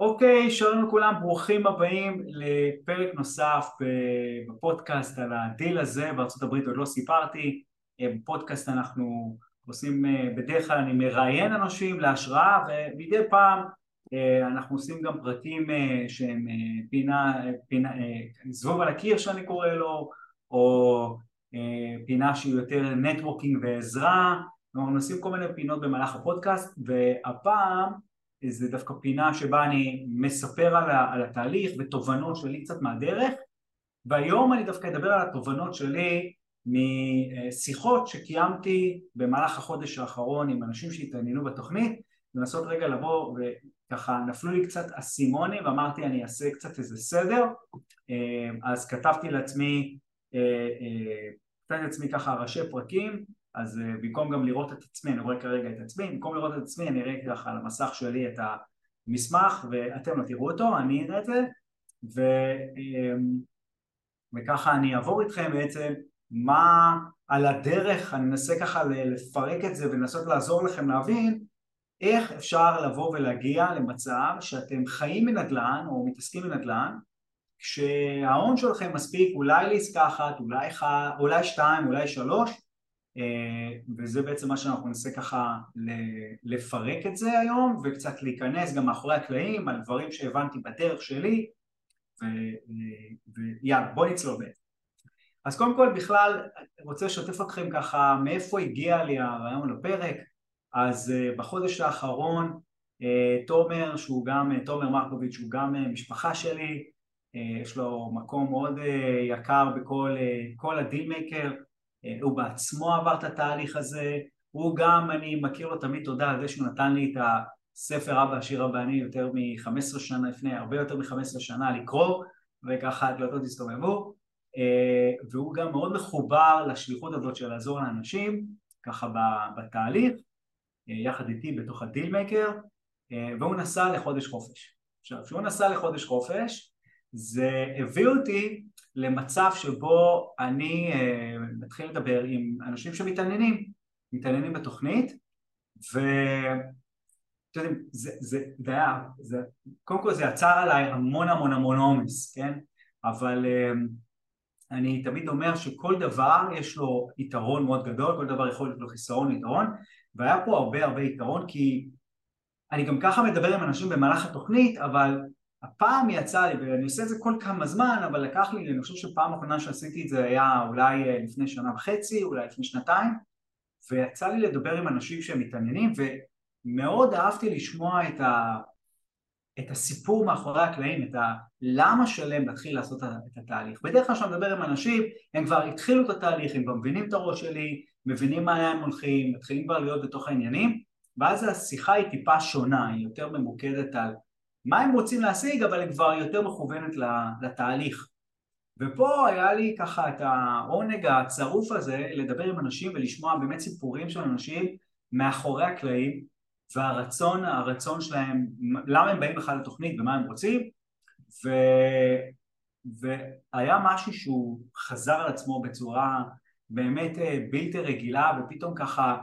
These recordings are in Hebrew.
אוקיי, שלום לכולם, ברוכים הבאים לפרק נוסף בפודקאסט על הדיל הזה, בארצות הברית עוד לא סיפרתי, בפודקאסט אנחנו עושים, בדרך כלל אני מראיין אנשים להשראה ומדי פעם אנחנו עושים גם פרקים שהם פינה, פינה, זבוב על הקיר שאני קורא לו, או פינה שהיא יותר networking ועזרה, אנחנו עושים כל מיני פינות במהלך הפודקאסט והפעם זה דווקא פינה שבה אני מספר על, על התהליך ותובנות שלי קצת מהדרך. והיום אני דווקא אדבר על התובנות שלי משיחות שקיימתי במהלך החודש האחרון עם אנשים שהתעניינו בתוכנית לנסות רגע לבוא וככה נפלו לי קצת אסימונים ואמרתי אני אעשה קצת איזה סדר. אז כתבתי לעצמי כתבתי לעצמי ככה ראשי פרקים אז uh, במקום גם לראות את עצמי, אני רואה כרגע את עצמי, במקום לראות את עצמי אני אראה ככה על המסך שלי את המסמך ואתם לא תראו אותו, אני אראה את זה ו, um, וככה אני אעבור איתכם בעצם מה על הדרך, אני אנסה ככה לפרק את זה ולנסות לעזור לכם להבין איך אפשר לבוא ולהגיע למצב שאתם חיים מנדל"ן או מתעסקים בנדל"ן כשההון שלכם מספיק אולי לעסקה אחת, אולי, אולי שתיים, אולי שלוש וזה בעצם מה שאנחנו ננסה ככה לפרק את זה היום וקצת להיכנס גם מאחורי הקלעים על דברים שהבנתי בדרך שלי ויאללה בוא נצלול בעצם. אז קודם כל בכלל רוצה לשתף אתכם ככה מאיפה הגיע לי הרעיון לפרק. אז אה, בחודש האחרון אה, תומר שהוא גם, תומר מרקוביץ' שהוא גם משפחה שלי יש לו מקום מאוד יקר בכל הדיל מייקר אה, הוא בעצמו עבר את התהליך הזה, הוא גם, אני מכיר לו תמיד תודה על זה שהוא נתן לי את הספר אבא עשיר אבא עני יותר מ-15 שנה לפני, הרבה יותר מ-15 שנה לקרוא, וככה הדלתות הסתובבו, אה, והוא גם מאוד מחובר לשליחות הזאת של לעזור לאנשים, ככה בתהליך, אה, יחד איתי בתוך הדיל מייקר, והוא נסע לחודש חופש. עכשיו, כשהוא נסע לחודש חופש, זה הביא אותי למצב שבו אני uh, מתחיל לדבר עם אנשים שמתעניינים, מתעניינים בתוכנית ואתם יודעים, זה, זה, זה היה, זה, קודם כל זה יצר עליי המון המון המון עומס, כן? אבל uh, אני תמיד אומר שכל דבר יש לו יתרון מאוד גדול, כל דבר יכול להיות לו חיסרון ויתרון והיה פה הרבה הרבה יתרון כי אני גם ככה מדבר עם אנשים במהלך התוכנית אבל הפעם יצא לי, ואני עושה את זה כל כמה זמן, אבל לקח לי, אני חושב שפעם אחרונה שעשיתי את זה היה אולי אה, לפני שנה וחצי, אולי לפני שנתיים, ויצא לי לדבר עם אנשים שהם מתעניינים, ומאוד אהבתי לשמוע את, ה, את הסיפור מאחורי הקלעים, את הלמה שלם להתחיל לעשות את התהליך. בדרך כלל כשאני מדבר עם אנשים, הם כבר התחילו את התהליך, הם כבר מבינים את הראש שלי, מבינים מה הם הולכים, מתחילים כבר להיות בתוך העניינים, ואז השיחה היא טיפה שונה, היא יותר ממוקדת על מה הם רוצים להשיג, אבל היא כבר יותר מכוונת לתהליך. ופה היה לי ככה את העונג הצרוף הזה לדבר עם אנשים ולשמוע באמת סיפורים של אנשים מאחורי הקלעים והרצון, הרצון שלהם, למה הם באים בכלל לתוכנית ומה הם רוצים ו... והיה משהו שהוא חזר על עצמו בצורה באמת אה, בלתי רגילה ופתאום ככה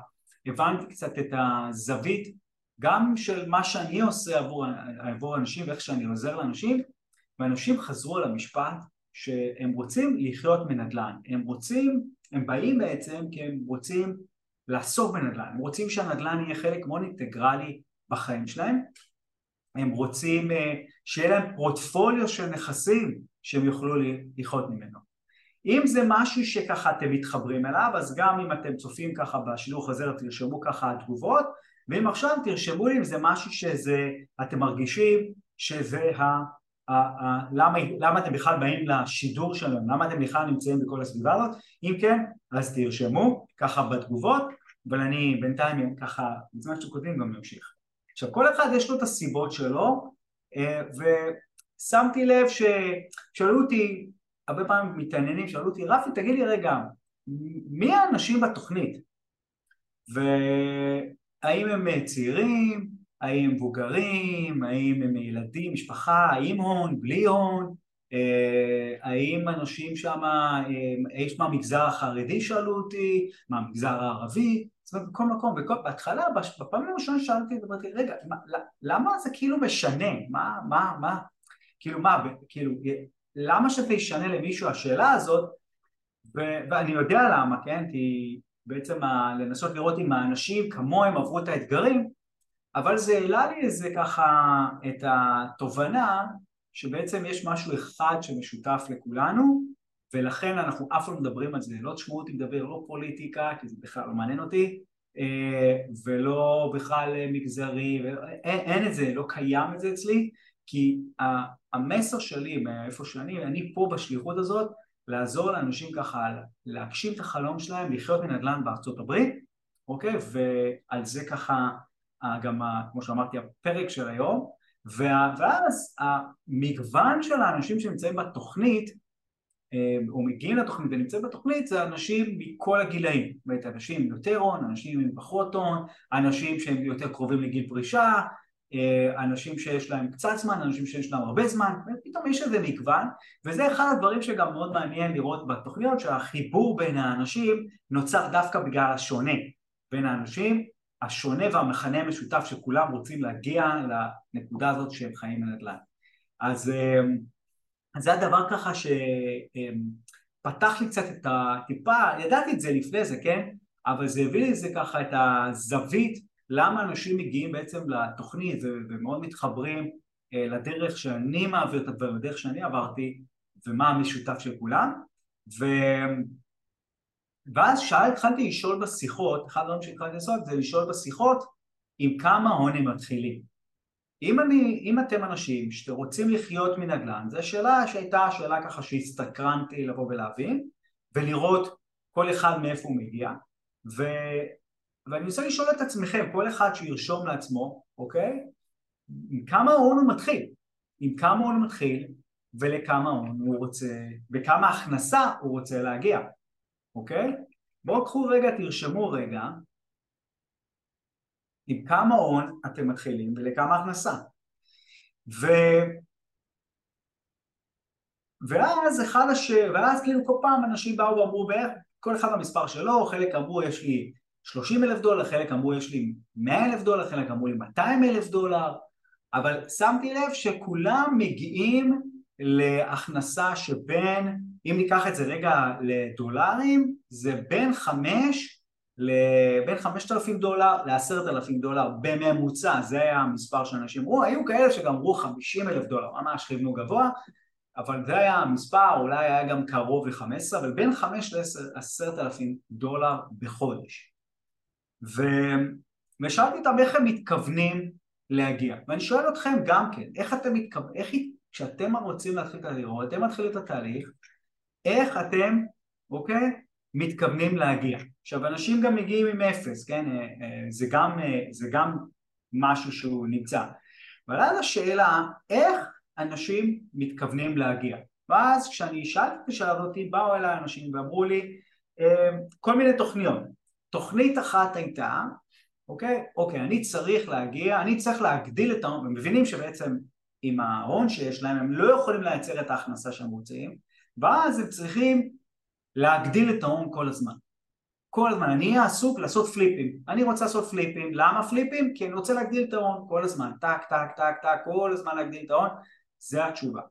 הבנתי קצת את הזווית גם של מה שאני עושה עבור, עבור אנשים ואיך שאני עוזר לאנשים ואנשים חזרו על המשפט שהם רוצים לחיות מנדל"ן, הם רוצים, הם באים בעצם כי הם רוצים לעסוק בנדל"ן, הם רוצים שהנדל"ן יהיה חלק מאוד אינטגרלי בחיים שלהם, הם רוצים אה, שיהיה להם פורטפוליו של נכסים שהם יוכלו לחיות ממנו. אם זה משהו שככה אתם מתחברים אליו, אז גם אם אתם צופים ככה בשידור חזר תרשמו ככה תגובות ואם עכשיו תרשמו לי אם זה משהו שזה, אתם מרגישים שזה ה... ה, ה למה, למה אתם בכלל באים לשידור שלנו, למה אתם בכלל נמצאים בכל הסביבה הזאת, אם כן אז תרשמו ככה בתגובות אבל אני בינתיים ככה בזמן שאתם כותבים גם ממשיך. עכשיו כל אחד יש לו את הסיבות שלו אה, ושמתי לב ששאלו אותי הרבה פעמים מתעניינים שאלו אותי רפי תגיד לי רגע מי האנשים בתוכנית האם הם אה, צעירים, האם הם מבוגרים, האם הם ילדים, משפחה, האם הון, בלי הון, אה, האם אנשים שם, אה, יש מהמגזר החרדי שאלו אותי, מהמגזר הערבי, זאת אומרת בכל מקום, בכל, בהתחלה, בפעמים הראשונות שאלתי, אמרתי, רגע, מה, למה זה כאילו משנה? מה, מה, מה, כאילו מה, כאילו, למה שזה ישנה למישהו? השאלה הזאת? ו, ואני יודע למה, כן? כי בעצם ה, לנסות לראות אם האנשים כמוהם עברו את האתגרים, אבל זה העלה לי איזה ככה את התובנה שבעצם יש משהו אחד שמשותף לכולנו ולכן אנחנו אף פעם לא מדברים על זה, לא תשמעו אותי מדבר לא פוליטיקה כי זה בכלל לא מעניין אותי אה, ולא בכלל מגזרי, אין, אין את זה, לא קיים את זה אצלי כי המסר שלי מאיפה שאני, אני פה בשליחות הזאת לעזור לאנשים ככה להגשים את החלום שלהם לחיות מנדל"ן בארצות הברית אוקיי? ועל זה ככה גם כמו שאמרתי הפרק של היום ואז המגוון של האנשים שנמצאים בתוכנית אה, או מגיעים לתוכנית ונמצאים בתוכנית זה אנשים מכל הגילאים, זאת אומרת אנשים עם יותר הון, אנשים עם פחות הון, אנשים שהם יותר קרובים לגיל פרישה, אה, אנשים שיש להם קצת זמן, אנשים שיש להם הרבה זמן, ופתאום יש איזה מגוון וזה אחד הדברים שגם מאוד מעניין לראות בתוכניות שהחיבור בין האנשים נוצר דווקא בגלל השונה בין האנשים השונה והמכנה המשותף שכולם רוצים להגיע לנקודה הזאת שהם חיים בנדל"ן. אז אמ, זה הדבר ככה שפתח לי קצת את הטיפה, ידעתי את זה לפני זה, כן? אבל זה הביא לי זה ככה את הזווית למה אנשים מגיעים בעצם לתוכנית ומאוד מתחברים אה, לדרך שאני מעביר את הדברים, לדרך שאני עברתי ומה המשותף של כולם ו... ואז שאל, התחלתי לשאול בשיחות, אחד הדברים שהתחלתי לעשות זה לשאול בשיחות עם כמה הון הם מתחילים. אם, אני, אם אתם אנשים שאתם רוצים לחיות מנדל"ן, זו שאלה שהייתה שאלה ככה שהסתקרנתי לבוא ולהבין ולראות כל אחד מאיפה הוא מגיע ו, ואני רוצה לשאול את עצמכם, כל אחד שירשום לעצמו, אוקיי? עם כמה הון הוא מתחיל, עם כמה הון הוא מתחיל ולכמה הון הוא רוצה, וכמה הכנסה הוא רוצה להגיע אוקיי? בואו קחו רגע, תרשמו רגע עם כמה הון אתם מתחילים ולכמה הכנסה. ו... ואז אחד השאר, ואז כאילו כל פעם אנשים באו ואמרו בערך, כל אחד המספר שלו, חלק אמרו יש לי 30 אלף דולר, חלק אמרו יש לי 100 אלף דולר, חלק אמרו לי 200 אלף דולר, אבל שמתי לב שכולם מגיעים להכנסה שבין אם ניקח את זה רגע לדולרים, זה בין חמש בין חמשת אלפים דולר לעשרת אלפים דולר בממוצע, זה היה המספר שאנשים אמרו, היו כאלה שגם אמרו חמישים אלף דולר, ממש כיוונו גבוה, אבל זה היה המספר, אולי היה גם קרוב לחמש עשרה, אבל בין חמש לעשרת אלפים דולר בחודש. ו... ושאלתי אותם איך הם מתכוונים להגיע, ואני שואל אתכם גם כן, איך אתם מתכוונים, איך כשאתם רוצים להתחיל את התהליך, או אתם מתחילים את התהליך, איך אתם, אוקיי, מתכוונים להגיע. עכשיו אנשים גם מגיעים עם אפס, כן, אה, אה, זה גם, אה, זה גם משהו שהוא נמצא. אבל אז השאלה, איך אנשים מתכוונים להגיע? ואז כשאני שאלתי את השאלה הזאת, באו אליי אנשים ואמרו לי כל מיני תוכניות. תוכנית אחת הייתה, אוקיי, אוקיי, אני צריך להגיע, אני צריך להגדיל את ההון, הם מבינים שבעצם עם ההון שיש להם הם לא יכולים לייצר את ההכנסה שהם רוצים, ואז הם צריכים להגדיל את ההון כל הזמן. כל הזמן, אני אהיה עסוק לעשות פליפים. אני רוצה לעשות פליפים, למה פליפים? כי אני רוצה להגדיל את ההון כל הזמן, טק טק טק טק, כל הזמן להגדיל את ההון, זה התשובה.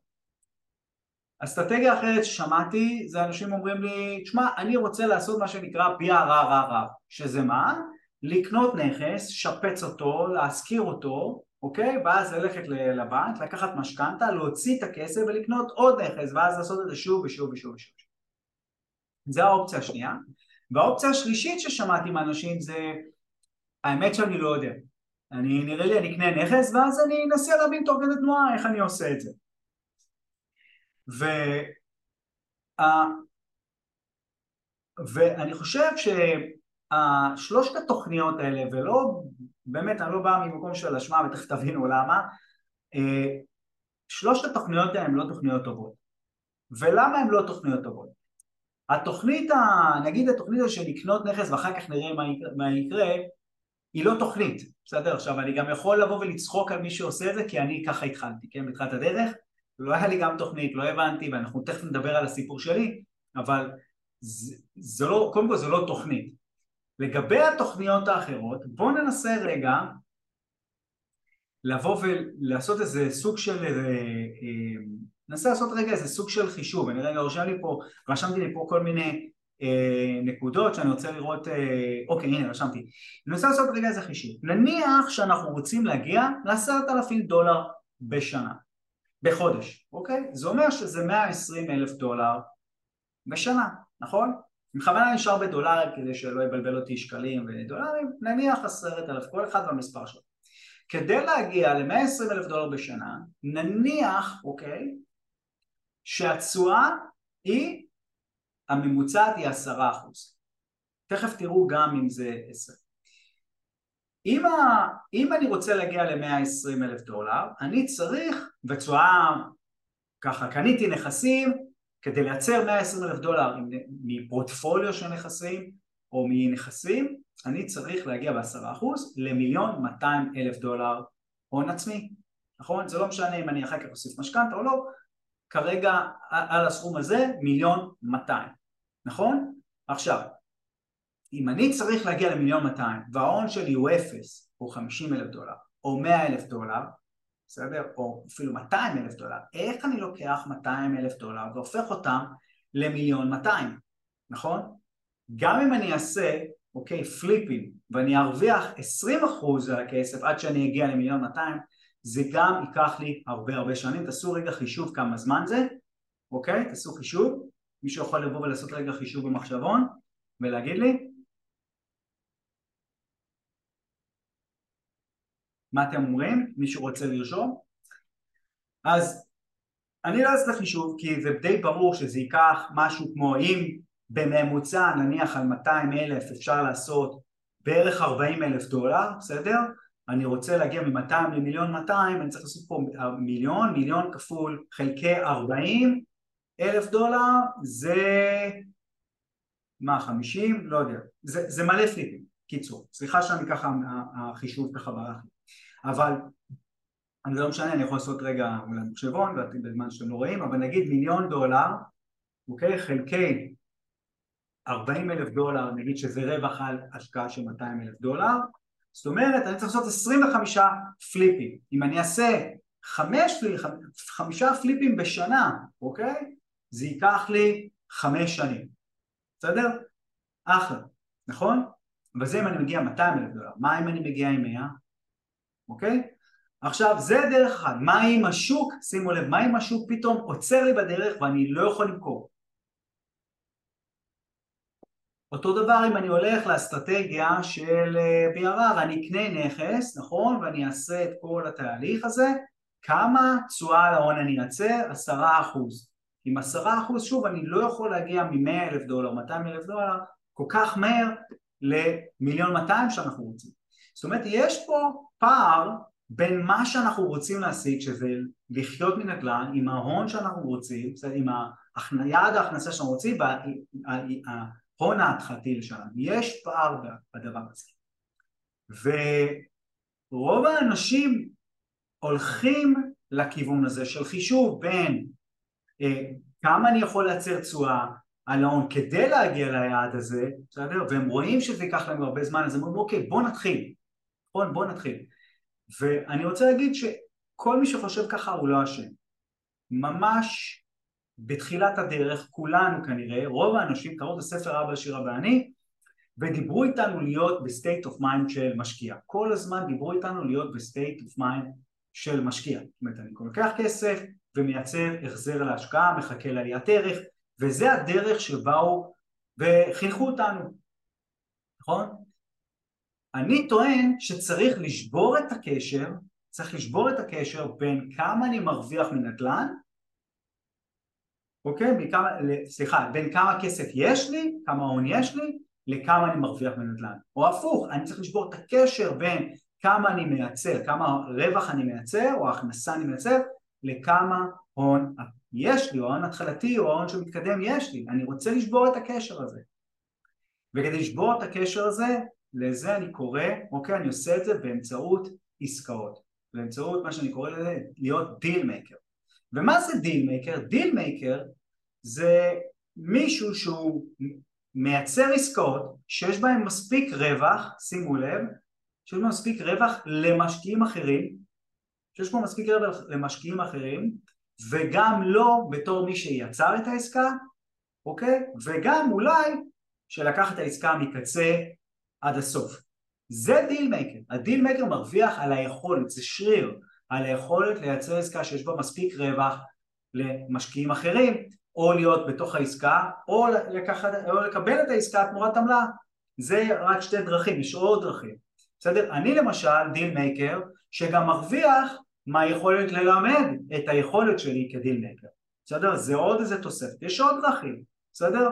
אסטרטגיה אחרת ששמעתי זה אנשים אומרים לי, תשמע, אני רוצה לעשות מה שנקרא BRRRR, שזה מה? לקנות נכס, שפץ אותו, להשכיר אותו, אוקיי? ואז ללכת לבנק, לקחת משכנתה, להוציא את הכסף ולקנות עוד נכס, ואז לעשות את זה שוב ושוב ושוב ושוב. זה האופציה השנייה. והאופציה השלישית ששמעתי מאנשים זה, האמת שאני לא יודע. אני, נראה לי אני אקנה נכס ואז אני אנסה להבין תוך כדי תנועה איך אני עושה את זה. ו... ואני חושב שהשלושת התוכניות האלה, ולא באמת אני לא בא ממקום של אשמה ותכף תבינו למה שלושת התוכניות האלה הן לא תוכניות טובות ולמה הן לא תוכניות טובות? התוכנית, ה... נגיד התוכנית הזו של לקנות נכס ואחר כך נראה מה יקרה היא לא תוכנית, בסדר? עכשיו אני גם יכול לבוא ולצחוק על מי שעושה את זה כי אני ככה התחלתי, כן? בתחילת הדרך לא היה לי גם תוכנית, לא הבנתי ואנחנו תכף נדבר על הסיפור שלי אבל זה, זה לא, קודם כל זה לא תוכנית. לגבי התוכניות האחרות, בואו ננסה רגע לבוא ולעשות איזה סוג של, איזה, אה, ננסה לעשות רגע איזה סוג של חישוב, אני רגע רושם לי פה, רשמתי לי פה כל מיני אה, נקודות שאני רוצה לראות, אה, אוקיי הנה רשמתי, אני רוצה לעשות רגע איזה חישוב, נניח שאנחנו רוצים להגיע לעשרת אלפים דולר בשנה, בחודש, אוקיי? זה אומר שזה 120 אלף דולר בשנה, נכון? אני בכוונה נשאר בדולרים כדי שלא יבלבל אותי שקלים ודולרים, נניח עשרת אלף, כל אחד במספר שלו. כדי להגיע ל-120 אלף דולר בשנה, נניח, אוקיי, שהתשואה היא, הממוצעת היא עשרה אחוז. תכף תראו גם אם זה עשר. אם, ה, אם אני רוצה להגיע ל-120 אלף דולר, אני צריך, בתשואה, ככה, קניתי נכסים כדי לייצר 120 אלף דולר מפורטפוליו של נכסים או מנכסים, אני צריך להגיע בעשרה אחוז למיליון 200 אלף דולר הון עצמי, נכון? זה לא משנה אם אני אחר כך אוסיף משכנתה או לא, כרגע על הסכום הזה מיליון 200, נכון? עכשיו, אם אני צריך להגיע למיליון 200 וההון שלי הוא 0 או 50 אלף דולר או 100 אלף דולר בסדר? או אפילו 200 אלף דולר, איך אני לוקח 200 אלף דולר והופך אותם למיליון 200, נכון? גם אם אני אעשה, אוקיי, פליפים ואני ארוויח 20% על הכסף עד שאני אגיע למיליון 200, זה גם ייקח לי הרבה הרבה שנים, תעשו רגע חישוב כמה זמן זה, אוקיי? תעשו חישוב, מישהו יכול לבוא ולעשות רגע חישוב במחשבון ולהגיד לי מה אתם אומרים? מישהו רוצה לרשום? אז אני לא אעשה חישוב כי זה די ברור שזה ייקח משהו כמו אם בממוצע נניח על 200 אלף אפשר לעשות בערך 40 אלף דולר, בסדר? אני רוצה להגיע מ-200 למיליון 200, אני צריך לעשות פה מיליון, מיליון כפול חלקי 40 אלף דולר זה מה 50? לא יודע, זה, זה מלא פליפים, קיצור, סליחה שאני ככה, החישוב ככה ברח לי אבל זה לא משנה, אני יכול לעשות רגע אולי מחשבון בזמן שאתם לא רואים, אבל נגיד מיליון דולר, אוקיי, חלקי 40 אלף דולר, נגיד שזה רווח על השקעה של 200 אלף דולר, זאת אומרת אני צריך לעשות 25 פליפים, אם אני אעשה חמש, חמישה פליפים בשנה, אוקיי? זה ייקח לי חמש שנים, בסדר? אחלה, נכון? אבל זה אם אני מגיע 200 אלף דולר, מה אם אני מגיע עם 100? אוקיי? עכשיו זה דרך אחת, מה אם השוק, שימו לב, מה אם השוק פתאום עוצר לי בדרך ואני לא יכול למכור? אותו דבר אם אני הולך לאסטרטגיה של אה, BRR, אני אקנה נכס, נכון, ואני אעשה את כל התהליך הזה, כמה תשואה על ההון אני אעצר? עשרה אחוז. עם עשרה אחוז, שוב, אני לא יכול להגיע מ-100 אלף דולר, 200 אלף דולר, כל כך מהר למיליון 200 שאנחנו רוצים. זאת אומרת, יש פה פער בין מה שאנחנו רוצים להשיג, שזה לחיות מנדל"ן, עם ההון שאנחנו רוצים, עם יעד ההכנסה שאנחנו רוצים, וההון ההתחלתי שלנו. יש פער בדבר הזה. ורוב האנשים הולכים לכיוון הזה של חישוב בין אה, כמה אני יכול לייצר תשואה על ההון כדי להגיע ליעד הזה, בסדר? והם רואים שזה ייקח להם הרבה זמן, אז הם אומרים אוקיי בוא נתחיל, בוא, בוא נתחיל. ואני רוצה להגיד שכל מי שחושב ככה הוא לא אשם. ממש בתחילת הדרך, כולנו כנראה, רוב האנשים קראו את הספר אבא עשיר אבא עני, ודיברו איתנו להיות ב state of mind של משקיע. כל הזמן דיברו איתנו להיות ב state of mind של משקיע. זאת אומרת, אני לוקח כסף ומייצר החזר להשקעה, מחכה לעליית ערך, וזה הדרך שבאו וחינכו אותנו, נכון? אני טוען שצריך לשבור את הקשר, צריך לשבור את הקשר בין כמה אני מרוויח מנדל"ן, אוקיי? מכמה, סליחה, בין כמה כסף יש לי, כמה הון יש לי, לכמה אני מרוויח מנדל"ן. או הפוך, אני צריך לשבור את הקשר בין כמה אני מייצר, כמה רווח אני מייצר, או הכנסה אני מייצר, לכמה הון יש לי, או ההון התחלתי, או ההון שמתקדם יש לי. אני רוצה לשבור את הקשר הזה. וכדי לשבור את הקשר הזה, לזה אני קורא, אוקיי, אני עושה את זה באמצעות עסקאות, באמצעות מה שאני קורא לזה להיות deal maker. ומה זה deal maker? deal maker זה מישהו שהוא מייצר עסקאות שיש בהן מספיק רווח, שימו לב, שיש בהן מספיק רווח למשקיעים אחרים, שיש בו מספיק רווח למשקיעים אחרים, וגם לו בתור מי שיצר את העסקה, אוקיי? וגם אולי שלקח את העסקה מקצה עד הסוף. זה deal maker. ה deal maker מרוויח על היכולת, זה שריר, על היכולת לייצר עסקה שיש בה מספיק רווח למשקיעים אחרים, או להיות בתוך העסקה, או, לקחת, או לקבל את העסקה תמורת עמלה. זה רק שתי דרכים, יש עוד דרכים. בסדר? אני למשל deal maker שגם מרוויח מהיכולת ללמד את היכולת שלי כדיל מייקר. בסדר? זה עוד איזה תוספת. יש עוד דרכים, בסדר?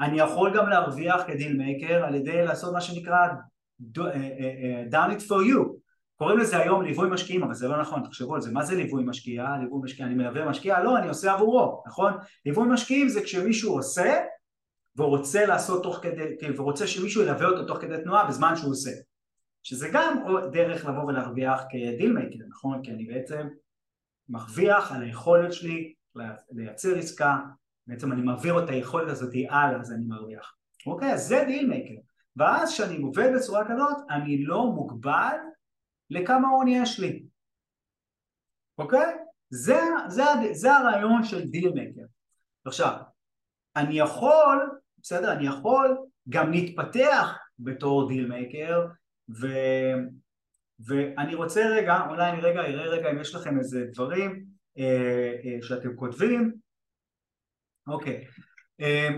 אני יכול גם להרוויח כדיל מייקר על ידי לעשות מה שנקרא אה, אה, אה, done it for you קוראים לזה היום ליווי משקיעים אבל זה לא נכון תחשבו על זה מה זה ליווי משקיע? ליווי משקיע אני מלווה משקיע? לא אני עושה עבורו נכון? ליווי משקיעים זה כשמישהו עושה ורוצה לעשות תוך כדי ורוצה שמישהו ילווה אותו תוך כדי תנועה בזמן שהוא עושה שזה גם דרך לבוא ולהרוויח כ deal maker נכון? כי אני בעצם מרוויח על היכולת שלי לייצר עסקה בעצם אני מעביר את היכולת הזאת הלאה אז אני מרוויח אוקיי אז זה deal maker ואז כשאני עובד בצורה כזאת אני לא מוגבל לכמה הון יש לי אוקיי? זה, זה, זה הרעיון של deal maker עכשיו אני יכול בסדר אני יכול גם להתפתח בתור deal maker ו... ואני רוצה רגע, אולי אני רגע אראה רגע אם יש לכם איזה דברים אה, אה, שאתם כותבים אוקיי אה,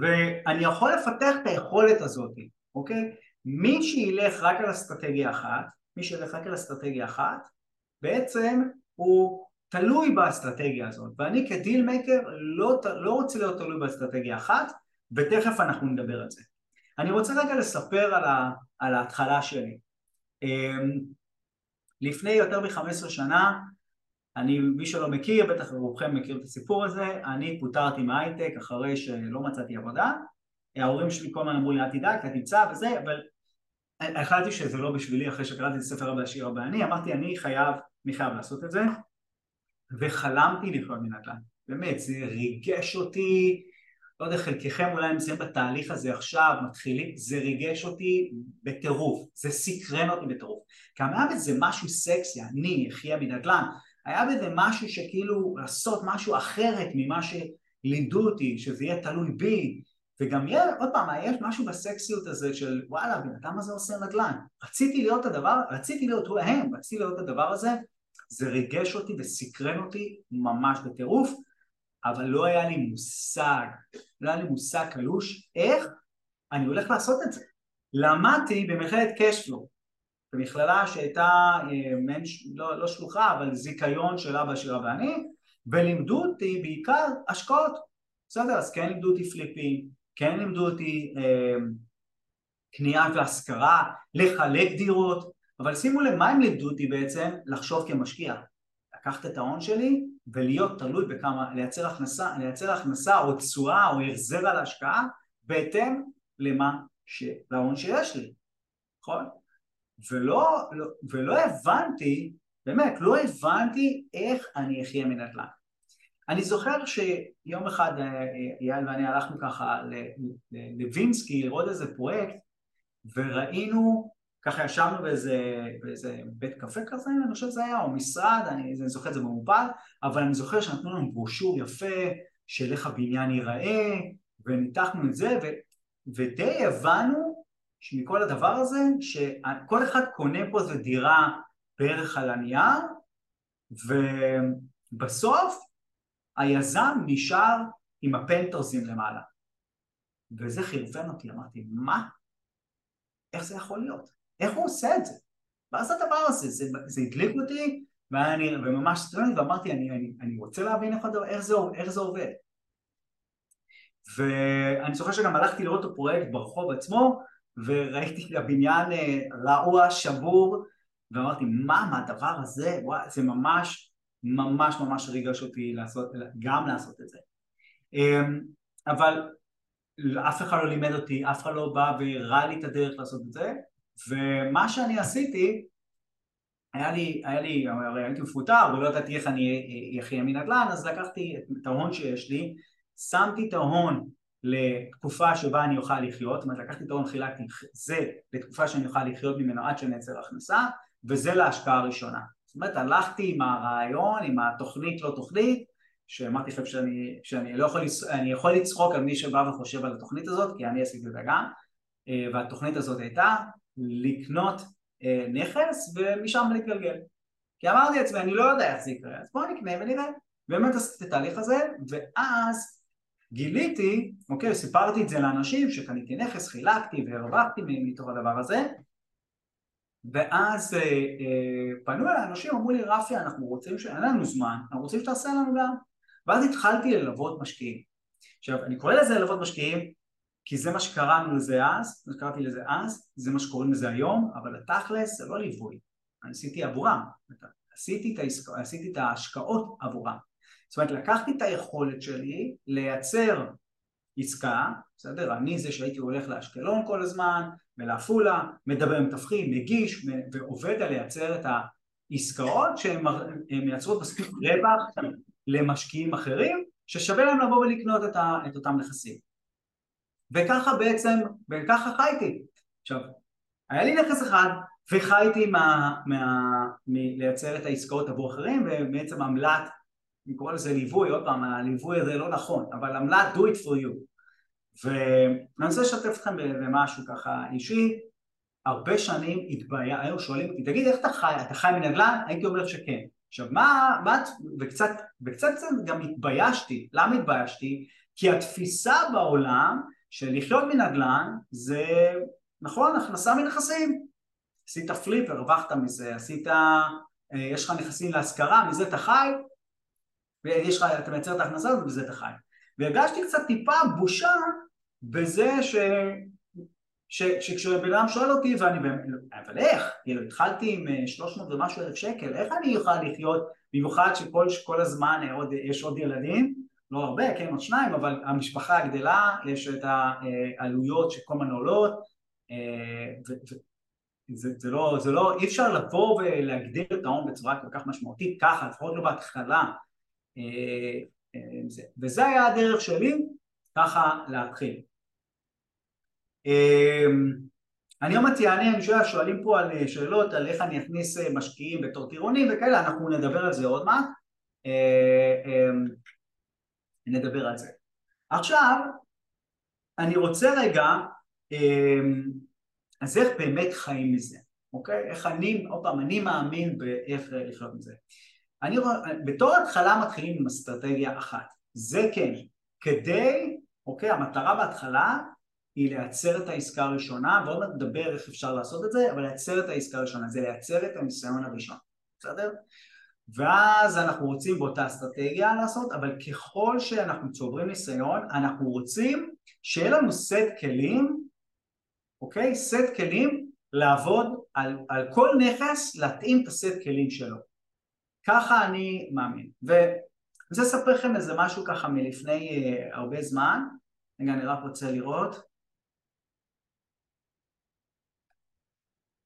ואני יכול לפתח את היכולת הזאת, אוקיי? מי שילך רק על אסטרטגיה אחת, מי שילך רק על אסטרטגיה אחת, בעצם הוא תלוי באסטרטגיה הזאת, ואני כ deal maker לא, לא רוצה להיות תלוי באסטרטגיה אחת, ותכף אנחנו נדבר על זה. אני רוצה רגע לספר על, ה, על ההתחלה שלי. אמ, לפני יותר מ-15 שנה אני, מי שלא מכיר, בטח רובכם מכיר את הסיפור הזה, אני פוטרתי מהייטק אחרי שלא מצאתי עבודה, ההורים שלי כל הזמן אמרו לי אל תדאג, אתה תמצא וזה, אבל החלטתי שזה לא בשבילי אחרי שקראתי את הספר הבא השיר הבא. אני, אמרתי אני חייב, אני חייב לעשות את זה, וחלמתי לחיות מנדל"ן, באמת זה ריגש אותי, לא יודע חלקכם אולי נמצאים בתהליך הזה עכשיו, מתחילים, זה ריגש אותי בטירוף, זה סקרן אותי בטירוף, כי היה בזה משהו סקסי, אני אחיה מנדל"ן, היה בזה משהו שכאילו לעשות משהו אחרת ממה שלימדו אותי, שזה יהיה תלוי בי, וגם יהיה, עוד פעם, יש משהו בסקסיות הזה של וואלה, בן אדם הזה עושה נדל"ן. רציתי להיות הדבר, רציתי להיות הוא הם, רציתי להיות הדבר הזה, זה ריגש אותי וסקרן אותי ממש בטירוף, אבל לא היה לי מושג, לא היה לי מושג קלוש איך אני הולך לעשות את זה. למדתי במכללת קשפלו, במכללה שהייתה אה, לא, לא שלוחה אבל זיכיון של אבא אבא ואני ולימדו אותי בעיקר השקעות בסדר אז כן לימדו אותי פליפים כן לימדו אותי אה, קנייה והשכרה לחלק דירות אבל שימו לב מה הם לימדו אותי בעצם לחשוב כמשקיע לקחת את ההון שלי ולהיות תלוי בכמה לייצר הכנסה, לייצר הכנסה או תשואה או החזר על השקעה בהתאם למה ש... להון שיש לי נכון? ולא, לא, ולא הבנתי, באמת, לא הבנתי איך אני אחיה מנדל"ן. אני זוכר שיום אחד אה, אה, אייל ואני הלכנו ככה לווינסקי לראות איזה פרויקט וראינו, ככה ישבנו באיזה, באיזה בית קפה כזה, אני חושב שזה היה, או משרד, אני, אני זוכר את זה במופל, אבל אני זוכר שנתנו לנו ברושור יפה של איך הבניין ייראה, וניתחנו את זה, ו, ודי הבנו שמכל הדבר הזה, שכל אחד קונה פה איזה דירה בערך על הנייר, ובסוף היזם נשאר עם הפנטרסים למעלה. וזה חרפן אותי, אמרתי, מה? איך זה יכול להיות? איך הוא עושה את זה? מה זה הדבר הזה? זה, זה הדליק אותי, ואני, וממש סטודנט, ואמרתי, אני, אני, אני רוצה להבין איך, איך, זה, איך זה עובד. ואני זוכר שגם הלכתי לראות את הפרויקט ברחוב עצמו, וראיתי הבניין אה, רעוע, שבור, ואמרתי, מה, מה הדבר הזה? וואי, זה ממש, ממש ממש ריגש אותי לעשות, גם לעשות את זה. אמ, אבל אף אחד לא לימד אותי, אף אחד לא בא והראה לי את הדרך לעשות את זה, ומה שאני עשיתי, היה לי, היה לי, הרי הייתי מפוטר ולא ידעתי איך אני אחיה מנדל"ן, אז לקחתי את ההון שיש לי, שמתי את ההון לתקופה שבה אני אוכל לחיות, זאת אומרת לקחתי את ההון חילקתי זה לתקופה שאני אוכל לחיות ממנו עד שנייצר הכנסה וזה להשקעה הראשונה. זאת אומרת הלכתי עם הרעיון, עם התוכנית לא תוכנית שאמרתי לכם שאני, שאני לא יכול, אני יכול לצחוק על מי שבא וחושב על התוכנית הזאת כי אני עשיתי את זה גם אה, והתוכנית הזאת הייתה לקנות אה, נכס ומשם להתגלגל. כי אמרתי לעצמי אני לא יודע איך זה יקרה אז בואו נקנה ונראה. באמת עשיתי את התהליך הזה ואז גיליתי, אוקיי, סיפרתי את זה לאנשים שקניתי נכס, חילקתי והרווחתי מתוך הדבר הזה. ואז אה, אה, פנו אליי אנשים, אמרו לי רפי אנחנו רוצים, שאין לנו זמן, אנחנו רוצים שתעשה לנו גם. ואז התחלתי ללוות משקיעים. עכשיו אני קורא לזה ללוות משקיעים כי זה מה שקראנו לזה אז, מה שקראתי לזה אז, זה מה שקוראים לזה היום, אבל התכלס זה לא ליווי, אני עשיתי עבורם, עשיתי את, העסק, עשיתי את ההשקעות עבורם. זאת אומרת לקחתי את היכולת שלי לייצר עסקה, בסדר? אני זה שהייתי הולך לאשקלון כל הזמן, ולעפולה, מדבר עם תבחין, מגיש ועובד על לייצר את העסקאות שהן מייצרות מספיק רווח למשקיעים אחרים ששווה להם לבוא ולקנות את, ה, את אותם נכסים. וככה בעצם, וככה חייתי. עכשיו, היה לי נכס אחד וחייתי מה, מה, מלייצר את העסקאות עבור אחרים ובעצם עמלת, אני קורא לזה ליווי, עוד פעם, הליווי הזה לא נכון, אבל עמלת do it for you. ואני רוצה לשתף אתכם במשהו ככה אישי, הרבה שנים התבייע, היו שואלים אותי, תגיד איך אתה חי, אתה חי מנדל"ן? הייתי אומר שכן. עכשיו מה, מה, וקצת, וקצת גם התביישתי, למה התביישתי? כי התפיסה בעולם של לחיות מנדל"ן זה נכון הכנסה מנכסים. עשית פליפ הרווחת מזה עשית אה, יש לך נכסים להשכרה מזה אתה חי ויש לך אתה מייצר את ההכנסה הזאת ובזה אתה חי. והרגשתי קצת טיפה בושה בזה ש... ש... שכשבן אדם שואל אותי ואני באמת, אבל איך? כאילו התחלתי עם 300 אה, ומשהו אלף שקל, איך אני אוכל לחיות במיוחד שכל הזמן אה, עוד, יש עוד ילדים לא הרבה, כן, עוד שניים, אבל המשפחה גדלה, יש את העלויות שכל הזמן עולות, אה, וזה זה לא, זה לא, אי אפשר לבוא ולהגדיר את ההון בצורה כל כך משמעותית ככה, לפחות לא בהתחלה, אה, אה, וזה היה הדרך שלי ככה להתחיל. אני עוד מעט יענה, אני שואל, שואלים פה על שאלות על איך אני אכניס משקיעים בתור טירונים וכאלה, אנחנו נדבר על זה עוד מעט. נדבר על זה. עכשיו, אני רוצה רגע, אמ, אז איך באמת חיים מזה, אוקיי? איך אני, עוד פעם, אני מאמין באיך לחיות מזה. אני רואה, בתור התחלה מתחילים עם אסטרטגיה אחת, זה כן, כדי, אוקיי, המטרה בהתחלה היא לייצר את העסקה הראשונה, ועוד מעט נדבר איך אפשר לעשות את זה, אבל לייצר את העסקה הראשונה, זה לייצר את הניסיון הראשון, בסדר? ואז אנחנו רוצים באותה אסטרטגיה לעשות, אבל ככל שאנחנו צוברים ניסיון, אנחנו רוצים שיהיה לנו סט כלים, אוקיי? סט כלים לעבוד על, על כל נכס, להתאים את הסט כלים שלו. ככה אני מאמין. ואני רוצה לספר לכם איזה משהו ככה מלפני uh, הרבה זמן. רגע, אני רק רוצה לראות.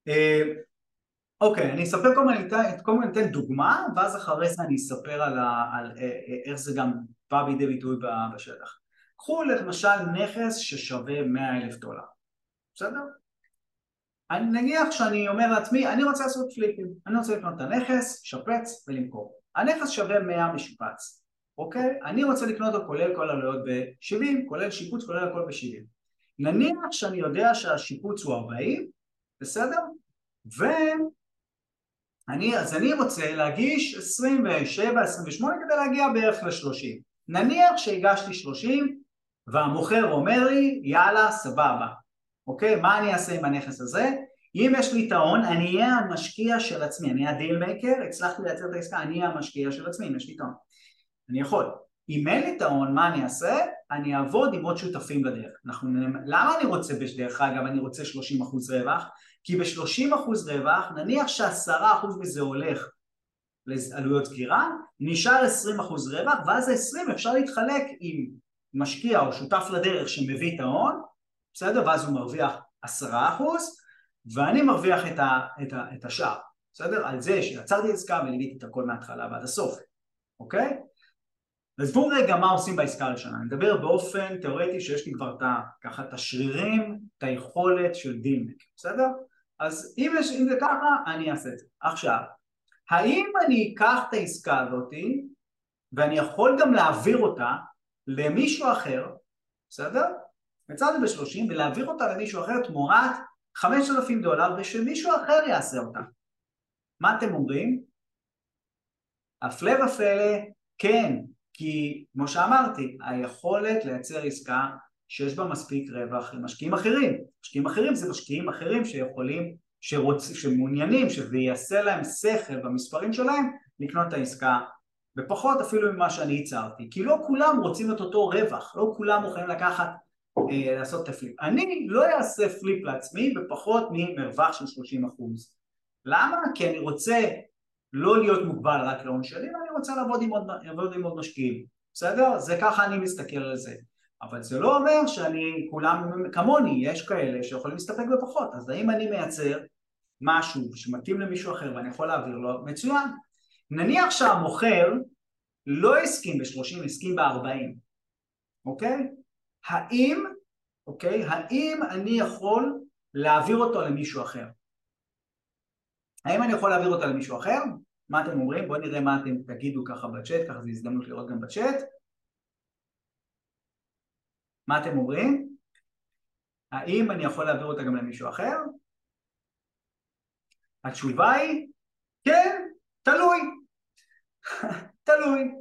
Uh, אוקיי, אני אספר כל מיני, קודם כל ניתן דוגמה, ואז אחרי זה אני אספר על, ה, על אה, אה, איך זה גם בא בידי ביטוי בשטח. קחו למשל נכס ששווה 100 אלף דולר, בסדר? אני נניח שאני אומר לעצמי, אני רוצה לעשות פליפים, אני רוצה לקנות את הנכס, שפץ ולמכור. הנכס שווה 100 משופץ, אוקיי? אני רוצה לקנות אותו כולל כל העלויות ב-70, כולל שיפוץ, כולל הכל ב-70. נניח שאני יודע שהשיפוץ הוא 40, בסדר? ו... אני, אז אני רוצה להגיש 27-28 כדי להגיע בערך ל-30. נניח שהגשתי 30 והמוכר אומר לי יאללה סבבה, אוקיי? מה אני אעשה עם הנכס הזה? אם יש לי את ההון אני אהיה המשקיע של עצמי, אני ה deal maker, הצלחתי לייצר את העסקה, אני אהיה המשקיע של עצמי אם יש לי את ההון. אני יכול. אם אין לי את ההון מה אני אעשה? אני אעבוד עם עוד שותפים לדרך. אנחנו, למה אני רוצה, דרך אגב אני רוצה 30% רווח? כי ב-30% רווח, נניח ש-10% מזה הולך לעלויות סגירה, נשאר 20% רווח, ואז ה-20 אפשר להתחלק עם משקיע או שותף לדרך שמביא את ההון, בסדר? ואז הוא מרוויח 10% ואני מרוויח את, ה, את, ה, את השאר, בסדר? על זה שיצרתי עסקה וליוויתי את הכל מההתחלה ועד הסוף, אוקיי? עזבו רגע מה עושים בעסקה הראשונה, אני מדבר באופן תיאורטי שיש לי כבר את, ככה את השרירים, את היכולת של דילמק, בסדר? אז אם, יש, אם זה ככה, אני אעשה את זה. עכשיו, האם אני אקח את העסקה הזאתי ואני יכול גם להעביר אותה למישהו אחר, בסדר? יצאתי ב-30 ולהעביר אותה למישהו אחר תמורת 5,000 דולר ושמישהו אחר יעשה אותה. מה אתם אומרים? הפלא ופלא, כן, כי כמו שאמרתי, היכולת לייצר עסקה שיש בה מספיק רווח למשקיעים אחרים. משקיעים אחרים זה משקיעים אחרים שיכולים, שרוצ... שמעוניינים, שזה יעשה להם שכל במספרים שלהם, לקנות את העסקה בפחות אפילו ממה שאני ייצרתי. כי לא כולם רוצים את אותו רווח, לא כולם מוכנים לקחת, אה, לעשות את הפליפ. אני לא אעשה פליפ לעצמי בפחות ממרווח של 30 אחוז. למה? כי אני רוצה לא להיות מוגבל רק להון שלי, ואני רוצה לעבוד עם עוד, עם עוד משקיעים, בסדר? זה ככה אני מסתכל על זה. אבל זה לא אומר שאני, כולם כמוני, יש כאלה שיכולים להסתפק בפחות, אז האם אני מייצר משהו שמתאים למישהו אחר ואני יכול להעביר לו, מצוין. נניח שהמוכר לא הסכים ב-30, הסכים ב-40, אוקיי? האם, אוקיי, האם אני יכול להעביר אותו למישהו אחר? האם אני יכול להעביר אותה למישהו אחר? מה אתם אומרים? בואו נראה מה אתם תגידו ככה בצ'אט, ככה זו הזדמנות לראות גם בצ'אט. מה אתם אומרים? האם אני יכול להעביר אותה גם למישהו אחר? התשובה היא כן, תלוי. תלוי.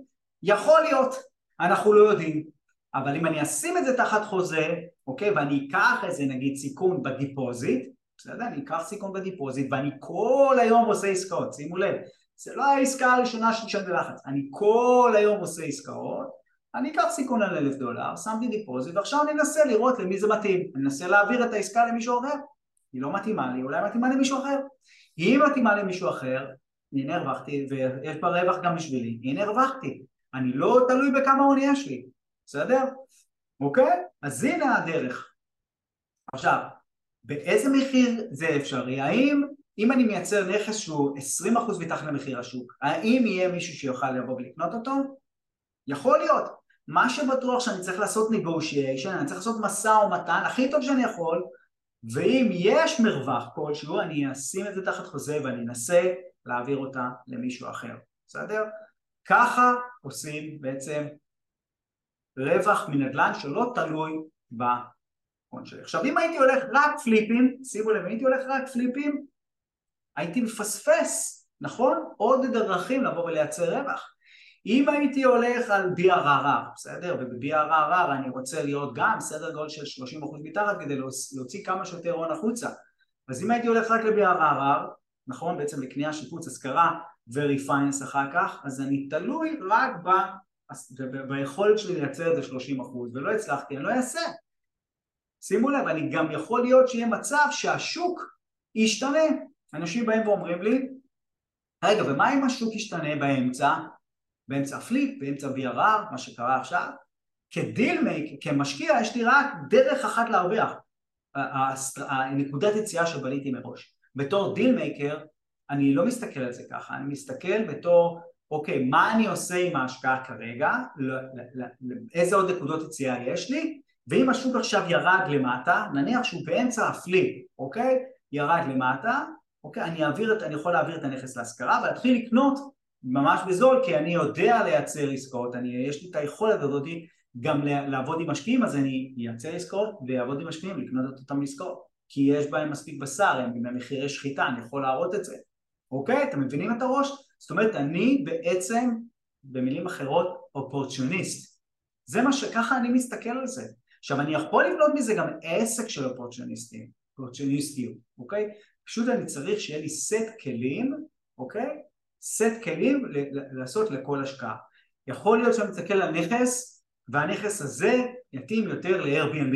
יכול להיות, אנחנו לא יודעים. אבל אם אני אשים את זה תחת חוזה, אוקיי, ואני אקח איזה נגיד סיכון ב deposit, בסדר? אני אקח סיכון ב deposit ואני כל היום עושה עסקאות, שימו לב, זה לא העסקה הראשונה שלי שאני בלחץ, אני כל היום עושה עסקאות, אני אקח סיכון על אלף דולר, שמתי deposit ועכשיו אני אנסה לראות למי זה מתאים, אני אנסה להעביר את העסקה למישהו אחר, היא לא מתאימה לי, אולי מתאימה למישהו אחר, אם מתאימה למישהו אחר, הנה הרווחתי, ויש בה רווח גם בשבילי, הנה הרווחתי, אני לא תלוי בכמה הון יש לי, בסדר? אוקיי? אז הנה הדרך. עכשיו, באיזה מחיר זה אפשרי? האם אם אני מייצר נכס שהוא 20% מתחת למחיר השוק, האם יהיה מישהו שיוכל לבוא ולקנות אותו? יכול להיות. מה שבטוח שאני צריך לעשות negotiation, אני צריך לעשות משא ומתן הכי טוב שאני יכול, ואם יש מרווח כלשהו, אני אשים את זה תחת חוזה ואני אנסה להעביר אותה למישהו אחר, בסדר? ככה עושים בעצם רווח מנדל"ן שלא תלוי ב... ההון שלי. עכשיו אם הייתי הולך רק פליפים, שימו לב, אם הייתי הולך רק פליפים, הייתי מפספס, נכון? עוד דרכים לבוא ולייצר רווח. אם הייתי הולך על BRRR, בסדר? וב-BRRR אני רוצה להיות גם סדר גודל של 30% מתחת כדי להוציא כמה שיותר הון החוצה. אז אם הייתי הולך רק ל-BRRR, נכון? בעצם לקנייה, שיפוץ, השכרה ו-refinance אחר כך, אז אני תלוי רק ב... ביכולת שלי לייצר את זה 30% ולא הצלחתי, אני לא אעשה. שימו לב, אני גם יכול להיות שיהיה מצב שהשוק ישתנה. אנשים באים ואומרים לי, רגע, ומה אם השוק ישתנה באמצע? באמצע הפליפ, באמצע VRR, מה שקרה עכשיו? כדילמייק, כמשקיע, יש לי רק דרך אחת להרוויח. הנקודת יציאה שבניתי מראש. בתור deal maker, אני לא מסתכל על זה ככה, אני מסתכל בתור, אוקיי, מה אני עושה עם ההשקעה כרגע, איזה עוד נקודות יציאה יש לי, ואם השוק עכשיו ירד למטה, נניח שהוא באמצע ה flip, אוקיי? ירד למטה, אוקיי? אני, אעביר, אני יכול להעביר את הנכס להשכרה ולהתחיל לקנות ממש בזול כי אני יודע לייצר עסקאות, אני, יש לי את היכולת הזאת גם לעבוד עם משקיעים אז אני אייצר עסקאות ואעבוד עם משקיעים לקנות את אותם עסקאות כי יש בהם מספיק בשר, הם במחירי שחיטה, אני יכול להראות את זה, אוקיי? אתם מבינים את הראש? זאת אומרת אני בעצם במילים אחרות אופורציוניסט זה מה שככה אני מסתכל על זה עכשיו אני יכול לבנות מזה גם עסק של אופורצ'וניסטים, אופורצ'וניסטיות, אוקיי? פשוט אני צריך שיהיה לי סט כלים, אוקיי? סט כלים לעשות לכל השקעה. יכול להיות שאני מסתכל על נכס והנכס הזה יתאים יותר ל-Airbnb.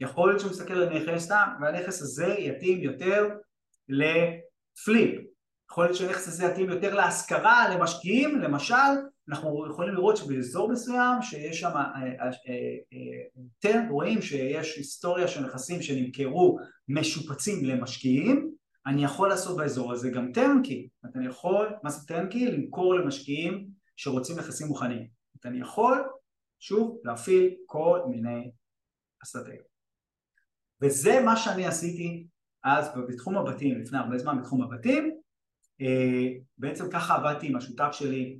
יכול להיות שאני מסתכל על נכס והנכס הזה יתאים יותר לפליפ. יכול להיות שהנכס הזה יתאים יותר להשכרה, למשקיעים, למשל אנחנו יכולים לראות שבאזור מסוים שיש שם, אתם אה, אה, אה, רואים שיש היסטוריה של נכסים שנמכרו משופצים למשקיעים, אני יכול לעשות באזור הזה גם טרנקי, אני יכול, מה זה טרנקי? למכור למשקיעים שרוצים נכסים מוכנים, אני יכול, שוב, להפעיל כל מיני אסטרטגיות. וזה מה שאני עשיתי אז בתחום הבתים, לפני הרבה זמן בתחום הבתים, אה, בעצם ככה עבדתי עם השותף שלי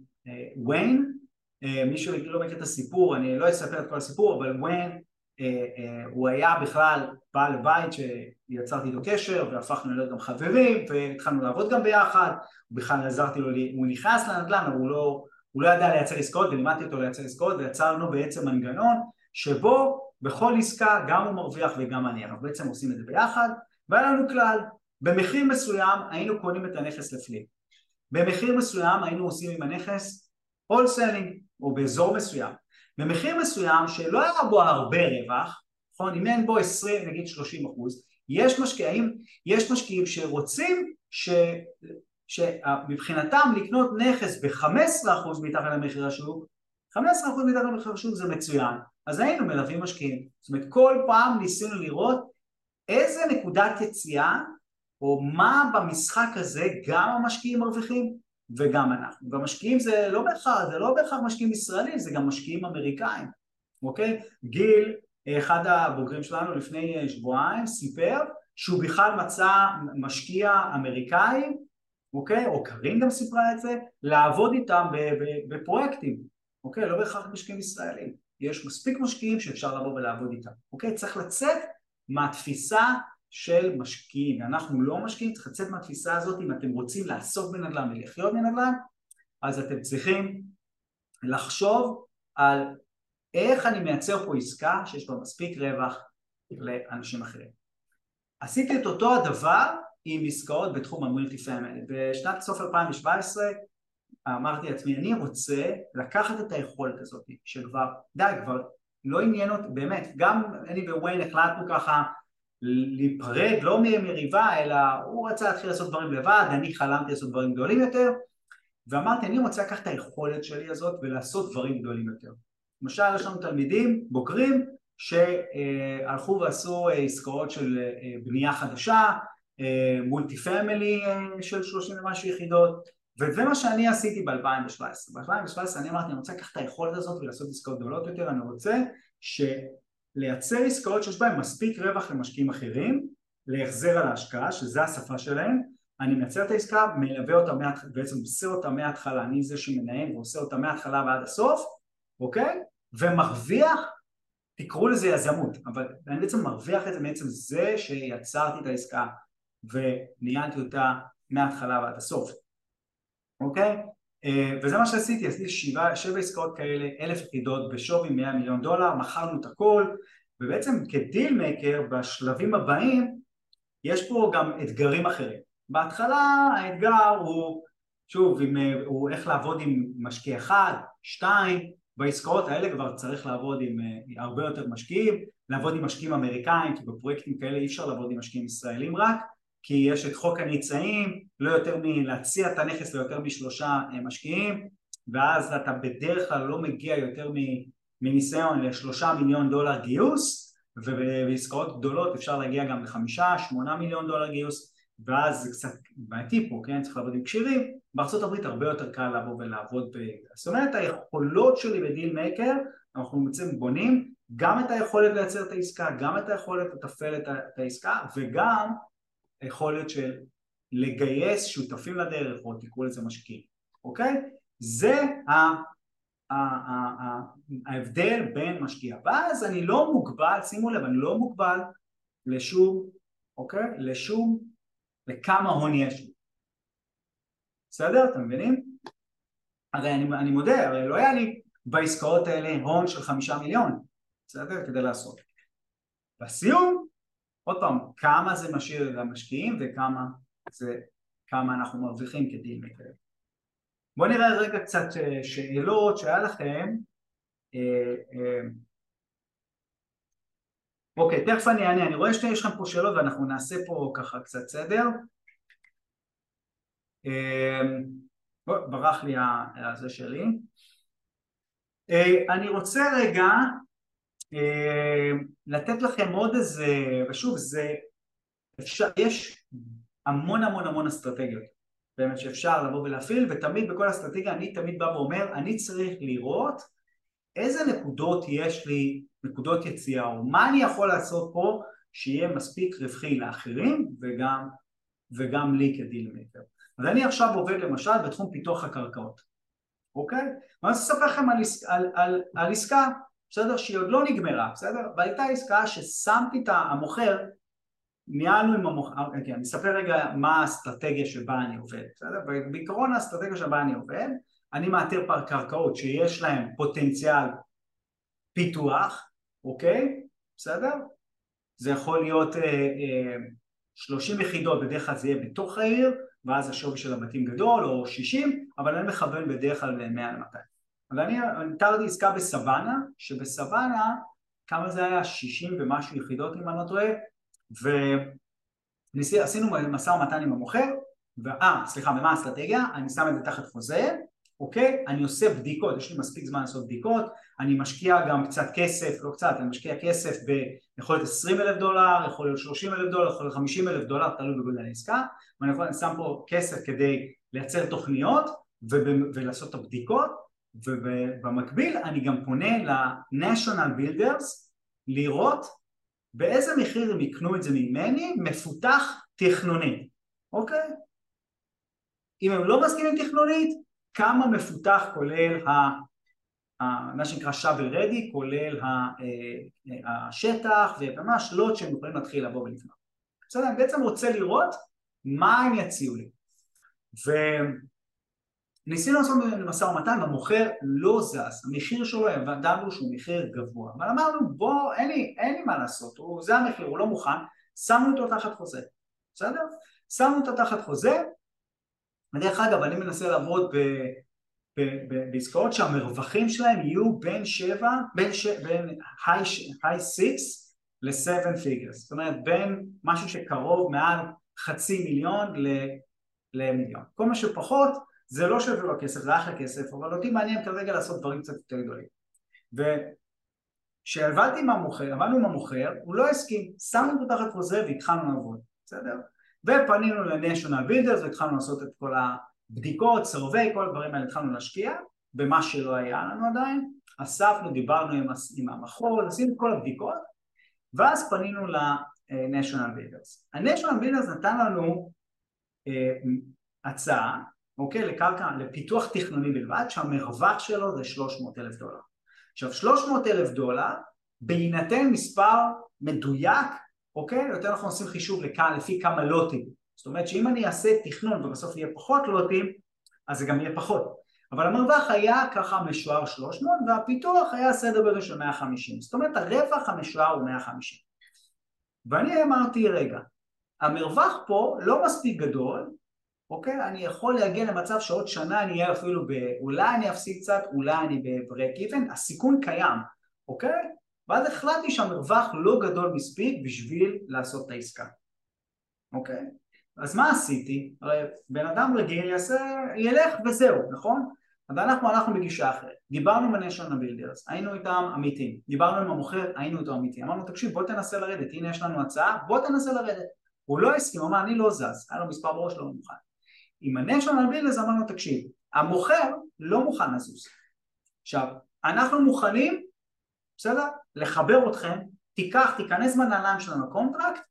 ויין, מי שלא מכיר את הסיפור, אני לא אספר את כל הסיפור, אבל ויין הוא היה בכלל בעל בית שיצרתי איתו קשר והפכנו להיות גם חברים והתחלנו לעבוד גם ביחד, בכלל עזרתי לו, הוא נכנס לנדל"ן הוא לא, הוא לא ידע לייצר עסקאות ולימדתי אותו לייצר עסקאות ויצרנו בעצם מנגנון שבו בכל עסקה גם הוא מרוויח וגם אני, אנחנו בעצם עושים את זה ביחד והיה לנו כלל, במחיר מסוים היינו קונים את הנכס לפליפ, במחיר מסוים היינו עושים עם הנכס הולסלינג או באזור מסוים, במחיר מסוים שלא היה בו הרבה רווח, נכון, אם אין בו 20 נגיד 30 אחוז, יש משקיעים, יש משקיעים שרוצים ש... שמבחינתם לקנות נכס ב-15% מתחת למחיר השוק, 15% מתחת למחיר השוק זה מצוין, אז היינו מלווים משקיעים, זאת אומרת כל פעם ניסינו לראות איזה נקודת יציאה או מה במשחק הזה גם המשקיעים מרוויחים וגם אנחנו, והמשקיעים זה לא בהכרח, זה לא בהכרח משקיעים ישראלים, זה גם משקיעים אמריקאים, אוקיי? גיל, אחד הבוגרים שלנו לפני שבועיים, סיפר שהוא בכלל מצא משקיע אמריקאי אוקיי? או קרין גם סיפרה את זה, לעבוד איתם בפרויקטים, אוקיי? לא בהכרח משקיעים ישראלים. יש מספיק משקיעים שאפשר לבוא ולעבוד איתם, אוקיי? צריך לצאת מהתפיסה של משקיעים. אנחנו לא משקיעים, צריך לצאת מהתפיסה הזאת אם אתם רוצים לעסוק בנדל"ן ולחיות בנדל"ן, אז אתם צריכים לחשוב על איך אני מייצר פה עסקה שיש בה מספיק רווח לאנשים אחרים. עשיתי את אותו הדבר עם עסקאות בתחום המולטי פמילי. בשנת סוף 2017 אמרתי לעצמי, אני רוצה לקחת את היכולת הזאת, שכבר, די, כבר לא עניין אותי, באמת, גם אני וויין החלטנו ככה להיפרד, לא ממריבה, אלא הוא רצה להתחיל לעשות דברים לבד, אני חלמתי לעשות דברים גדולים יותר, ואמרתי, אני רוצה לקחת את היכולת שלי הזאת ולעשות דברים גדולים יותר. למשל, יש לנו תלמידים, בוגרים, שהלכו ועשו עסקאות של בנייה חדשה, מולטי פמילי של 30 ומשהו יחידות וזה מה שאני עשיתי ב-2017 ב-2017 אני אמרתי אני רוצה לקחת את היכולת הזאת ולעשות עסקאות גדולות יותר אני רוצה לייצר עסקאות שיש בהן מספיק רווח למשקיעים אחרים להחזר על ההשקעה שזה השפה שלהם אני מייצר את העסקה, מלווה אותה, בעצם עושה אותה מההתחלה, אני זה שמנהל ועושה אותה מההתחלה ועד הסוף, אוקיי? ומרוויח, תקראו לזה יזמות, אבל אני בעצם מרוויח את זה בעצם זה שיצרתי את העסקה וניהלתי אותה מההתחלה ועד הסוף, אוקיי? אה, וזה מה שעשיתי, עשיתי שבע, שבע עסקאות כאלה, אלף יחידות בשווי 100 מיליון דולר, מכרנו את הכל ובעצם כדיל מייקר בשלבים הבאים יש פה גם אתגרים אחרים. בהתחלה האתגר הוא, שוב, עם, הוא איך לעבוד עם משקיע אחד, שתיים, בעסקאות האלה כבר צריך לעבוד עם אה, הרבה יותר משקיעים, לעבוד עם משקיעים אמריקאים, כי בפרויקטים כאלה אי אפשר לעבוד עם משקיעים ישראלים רק, כי יש את חוק הניצאים, לא יותר מלהציע את הנכס ליותר משלושה אה, משקיעים ואז אתה בדרך כלל לא מגיע יותר מניסיון לשלושה מיליון דולר גיוס ובעסקאות גדולות אפשר להגיע גם לחמישה, שמונה מיליון דולר גיוס ואז זה קצת בעייתי פה, כן? צריך לעבוד עם קשירים בארצות הברית הרבה יותר קל לבוא ולעבוד ב... זאת אומרת היכולות שלי בדיל מייקר אנחנו בעצם בונים גם את היכולת לייצר את העסקה, גם את היכולת לתפעל את העסקה וגם היכולת של לגייס שותפים לדרך או תקראו לזה משקיעים, אוקיי? זה ההבדל בין משקיע ואז אני לא מוגבל, שימו לב, אני לא מוגבל לשום, אוקיי? לשום, לכמה הון יש לי בסדר? אתם מבינים? הרי אני, אני מודה, הרי לא היה לי בעסקאות האלה הון של חמישה מיליון בסדר? כדי לעשות בסיום עוד פעם, כמה זה משאיר למשקיעים וכמה זה, כמה אנחנו מרוויחים כדין מקרה. בואו נראה רגע קצת אה, שאלות שהיה לכם. אה, אה, אוקיי, תכף אני אענה, אני רואה שיש לכם פה שאלות ואנחנו נעשה פה ככה קצת סדר. ברח לי הזה שלי. אני רוצה רגע לתת לכם עוד איזה, ושוב זה, אפשר, יש המון המון המון אסטרטגיות באמת שאפשר לבוא ולהפעיל ותמיד בכל אסטרטגיה אני תמיד בא ואומר אני צריך לראות איזה נקודות יש לי, נקודות יציאה, או מה אני יכול לעשות פה שיהיה מספיק רווחי לאחרים וגם, וגם לי כדיל מקר. אז אני עכשיו עובד למשל בתחום פיתוח הקרקעות, אוקיי? ואני רוצה לספר לכם על, על, על, על עסקה, בסדר? שהיא עוד לא נגמרה, בסדר? והייתה עסקה ששמתי את המוכר, ניהלנו עם המוכר, אוקיי, אני אספר רגע מה האסטרטגיה שבה אני עובד, בסדר? בעיקרון האסטרטגיה שבה אני עובד, אני מאתר קרקעות שיש להן פוטנציאל פיתוח, אוקיי? בסדר? זה יכול להיות אה, אה, 30 יחידות, בדרך כלל זה יהיה בתוך העיר, ואז השווי של הבתים גדול, או 60, אבל אני מכוון בדרך כלל ל-100 ל-200. אבל אני נתרתי עסקה בסוואנה, שבסוואנה, כמה זה היה? 60 ומשהו יחידות אם אני לא טועה, ועשינו משא ומתן עם המוכר, ואה, סליחה, ומה האסטרטגיה? אני שם את זה תחת חוזה, אוקיי? אני עושה בדיקות, יש לי מספיק זמן לעשות בדיקות, אני משקיע גם קצת כסף, לא קצת, אני משקיע כסף ביכול להיות 20 אלף דולר, יכול להיות 30 אלף דולר, יכול להיות 50 אלף דולר, תלוי בגודל העסקה, ואני יכול, שם פה כסף כדי לייצר תוכניות ולעשות את הבדיקות, ובמקביל אני גם פונה ל-National Builders לראות באיזה מחיר הם יקנו את זה ממני מפותח תכנונית, אוקיי? אם הם לא מסכימים תכנונית, כמה מפותח כולל ה... מה שנקרא shovel ready, כולל אה, השטח וממש לוט שהם יכולים להתחיל לבוא ולבנות. בסדר, אני בעצם רוצה לראות מה הם יציעו לי. וניסינו לעשות משא ומתן, המוכר לא זז, המחיר שלו ידענו שהוא מחיר גבוה, אבל אמרנו בוא, אין לי, אין לי מה לעשות, הוא, זה המחיר, הוא לא מוכן, שמנו אותו תחת חוזה, בסדר? שמנו אותו תחת חוזה, ודרך אגב אני מנסה לעבוד ב... בעסקאות שהמרווחים שלהם יהיו בין שבע, בין, ש... בין היי סיקס ל seven figures, זאת אומרת בין משהו שקרוב מעל חצי מיליון. למיליון. כל מה שפחות זה לא שווה לו כסף, זה אחלה כסף, אבל אותי מעניין כרגע לעשות דברים קצת יותר גדולים. וכשעבדתי עם המוכר, עבדנו עם המוכר, הוא לא הסכים, שמנו אותו תחת חוזה והתחלנו לעבוד, בסדר? ופנינו ל-National Builders והתחלנו לעשות את כל ה... בדיקות, survey, כל הדברים האלה התחלנו להשקיע במה שלא היה לנו עדיין, אספנו, דיברנו עם, עם המחוז, עשינו את כל הבדיקות ואז פנינו ל-National Builders. ה-National Builders נתן לנו אה, הצעה, אוקיי, לקרקע, לפיתוח תכנוני בלבד, שהמרווח שלו זה 300 אלף דולר. עכשיו 300 אלף דולר, בהינתן מספר מדויק, אוקיי, יותר נכון עושים חישוב לכאן, לפי כמה לוטים. זאת אומרת שאם אני אעשה תכנון ובסוף יהיה פחות לוטים אז זה גם יהיה פחות. אבל המרווח היה ככה משוער 300 והפיתוח היה סדר גודל של 150 זאת אומרת הרווח המשוער הוא 150 ואני אמרתי רגע המרווח פה לא מספיק גדול אוקיי? אני יכול להגיע למצב שעוד שנה אני אהיה אפילו ב... אולי אני אפסיק קצת, אולי אני בברק איבן, הסיכון קיים, אוקיי? ואז החלטתי שהמרווח לא גדול מספיק בשביל לעשות את העסקה, אוקיי? אז מה עשיתי? הרי בן אדם רגיל יעשה, ילך וזהו, נכון? אבל אנחנו הלכנו בגישה אחרת, דיברנו עם ה-National Builders, היינו איתם אמיתיים, דיברנו עם המוכר, היינו איתו אמיתיים, אמרנו תקשיב בוא תנסה לרדת, הנה יש לנו הצעה, בוא תנסה לרדת, הוא לא הסכים, אמר אני לא זז, היה לו מספר בראש לא מוכן, עם ה-National Builders אמרנו תקשיב, המוכר לא מוכן לזוז, עכשיו אנחנו מוכנים, בסדר? לחבר אתכם, תיקח, תיכנס בנעליים שלנו ל contract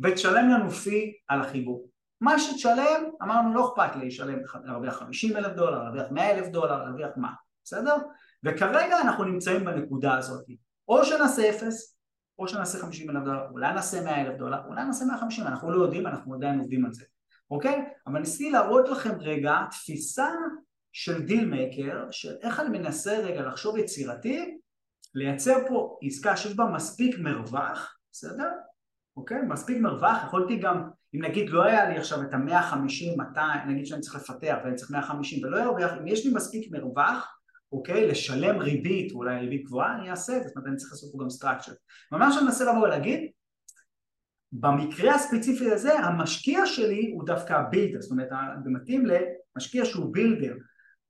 ותשלם לנו fee על החיבור מה שתשלם, אמרנו לא אכפת לי, לשלם, להרוויח 50 אלף דולר, להרוויח 100 אלף דולר, להרוויח מה, בסדר? וכרגע אנחנו נמצאים בנקודה הזאת, או שנעשה אפס, או שנעשה 50 אלף דולר, אולי נעשה 100 אלף דולר, אולי נעשה 150, אנחנו לא יודעים, אנחנו עדיין עובדים על זה, אוקיי? אבל ניסיתי להראות לכם רגע תפיסה של deal maker, של איך אני מנסה רגע לחשוב יצירתי, לייצר פה עסקה שיש בה מספיק מרווח, בסדר? אוקיי? מספיק מרווח, יכולתי גם, אם נגיד לא היה לי עכשיו את המאה חמישים, 200, נגיד שאני צריך לפתח ואני צריך מאה חמישים ולא ירוויח, אם יש לי מספיק מרווח, אוקיי, לשלם ריבית, אולי ריבית גבוהה, אני אעשה את זה, זאת אומרת אני צריך לעשות פה גם structure. ממש אני מנסה לבוא ולהגיד, במקרה הספציפי הזה המשקיע שלי הוא דווקא ה builder, זאת אומרת זה מתאים למשקיע שהוא builder.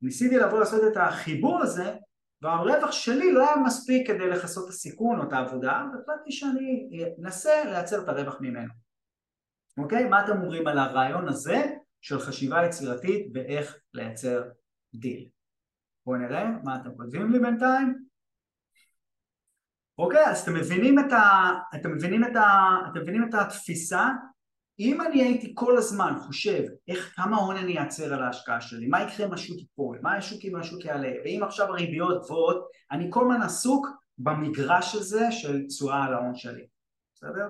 ניסיתי לבוא לעשות את החיבור הזה והרווח שלי לא היה מספיק כדי לכסות את הסיכון או את העבודה, והחלטתי שאני אנסה לייצר את הרווח ממנו. אוקיי? מה אתם אומרים על הרעיון הזה של חשיבה יצירתית ואיך לייצר דיל? בואו נראה מה אתם כותבים לי בינתיים. אוקיי, אז אתם מבינים את, ה, אתם מבינים את, ה, אתם מבינים את התפיסה? אם אני הייתי כל הזמן חושב איך, כמה הון אני אעצר על ההשקעה שלי, מה יקרה אם השוק ייפול, מה השוק אם השוק יעלה, ואם עכשיו הריביות גבוהות, אני כל הזמן עסוק במגרש הזה של תשואה על ההון שלי, בסדר?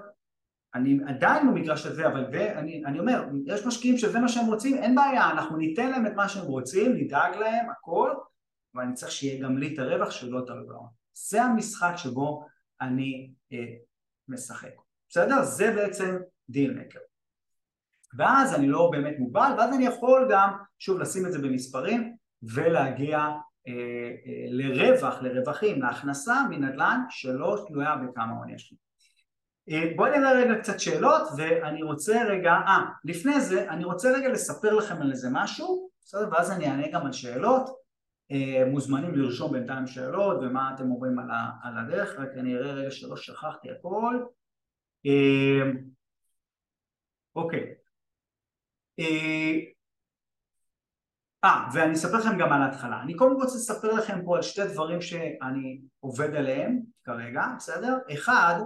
אני עדיין במגרש הזה, אבל ואני, אני אומר, יש משקיעים שזה מה שהם רוצים, אין בעיה, אנחנו ניתן להם את מה שהם רוצים, נדאג להם, הכל, אבל אני צריך שיהיה גם לי את הרווח שלא תלוי בהון. זה המשחק שבו אני אה, משחק. בסדר? זה בעצם דיל מקר. ואז אני לא באמת מוגבל, ואז אני יכול גם, שוב, לשים את זה במספרים ולהגיע אה, אה, לרווח, לרווחים, להכנסה מנדל"ן שלא תלויה בכמה הון יש לי. אה, בואי נראה רגע קצת שאלות ואני רוצה רגע, אה, לפני זה אני רוצה רגע לספר לכם על איזה משהו, בסדר? ואז אני אענה גם על שאלות מוזמנים לרשום בינתיים שאלות ומה אתם אומרים על, הדרך, רק אני אראה רגע שלא שכחתי הכל. אה, אוקיי. אה, ואני אספר לכם גם על ההתחלה. אני קודם רוצה לספר לכם פה על שתי דברים שאני עובד עליהם כרגע, בסדר? אחד,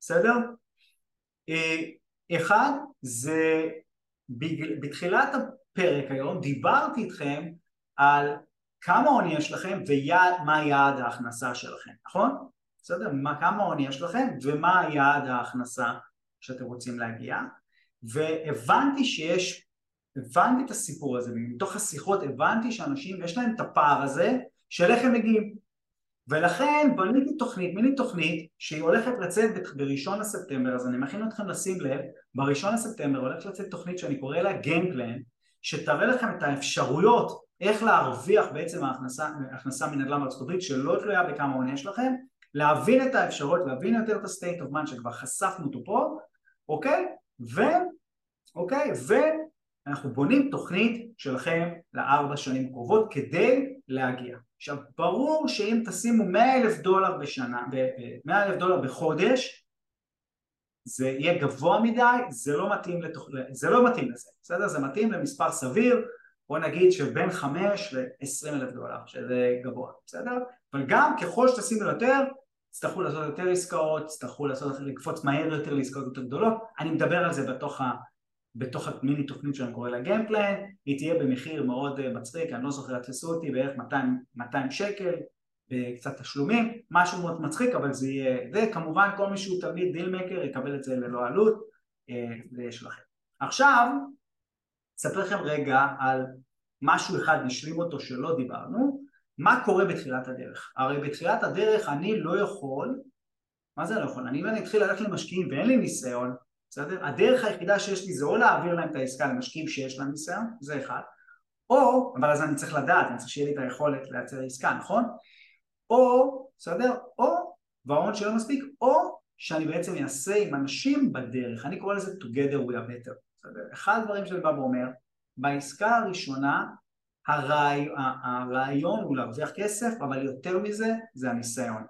בסדר? אחד זה בתחילת הפרק היום דיברתי איתכם על כמה הון יש לכם ומה יעד ההכנסה שלכם, נכון? בסדר? מה, כמה הון יש לכם ומה יעד ההכנסה שאתם רוצים להגיע והבנתי שיש, הבנתי את הסיפור הזה ומתוך השיחות הבנתי שאנשים יש להם את הפער הזה של איך הם מגיעים ולכן בניתי תוכנית, מיני תוכנית שהיא הולכת לצאת בראשון לספטמבר אז אני מכין אתכם לשים לב בראשון לספטמבר הולכת לצאת תוכנית שאני קורא לה Game Plan שתראה לכם את האפשרויות איך להרוויח בעצם ההכנסה, ההכנסה מנדל"ן בארצות הברית שלא תלויה בכמה הון יש לכם, להבין את האפשרות, להבין יותר את ה-state of mind שכבר חשפנו אותו פה, אוקיי? ו... אוקיי? ואנחנו בונים תוכנית שלכם לארבע שנים קרובות כדי להגיע. עכשיו ברור שאם תשימו מאה אלף דולר בשנה, מאה אלף דולר בחודש זה יהיה גבוה מדי, זה לא מתאים, לתוכ... זה לא מתאים לזה, בסדר? זה מתאים למספר סביר בוא נגיד שבין 5 ל-20 אלף דולר, שזה גבוה, בסדר? אבל גם ככל שתשימו יותר, תצטרכו לעשות יותר עסקאות, תצטרכו לעשות, לקפוץ מהר יותר לעסקאות יותר גדולות, אני מדבר על זה בתוך, ה, בתוך המיני תוכנית שאני קורא לה game plan, היא תהיה במחיר מאוד אה, מצחיק, אני לא זוכר, תפסו אותי בערך 200, 200 שקל, קצת תשלומים, משהו מאוד מצחיק אבל זה יהיה, וכמובן כל מי שהוא תלמיד דילמקר יקבל את זה ללא עלות, אה, לכם. עכשיו אספר לכם רגע על משהו אחד, נשלים אותו שלא דיברנו, מה קורה בתחילת הדרך. הרי בתחילת הדרך אני לא יכול, מה זה לא יכול? אני אם אני אתחיל ללכת למשקיעים ואין לי ניסיון, בסדר? הדרך היחידה שיש לי זה או להעביר להם את העסקה למשקיעים שיש להם ניסיון, זה אחד, או, אבל אז אני צריך לדעת, אני צריך שיהיה לי את היכולת לייצר עסקה, נכון? או, בסדר? או, וההון שלא מספיק, או שאני בעצם אעשה עם אנשים בדרך, אני קורא לזה together we are better אחד הדברים שאני בא ואומר, בעסקה הראשונה הרעי, הרעיון הוא להרוויח כסף, אבל יותר מזה זה הניסיון.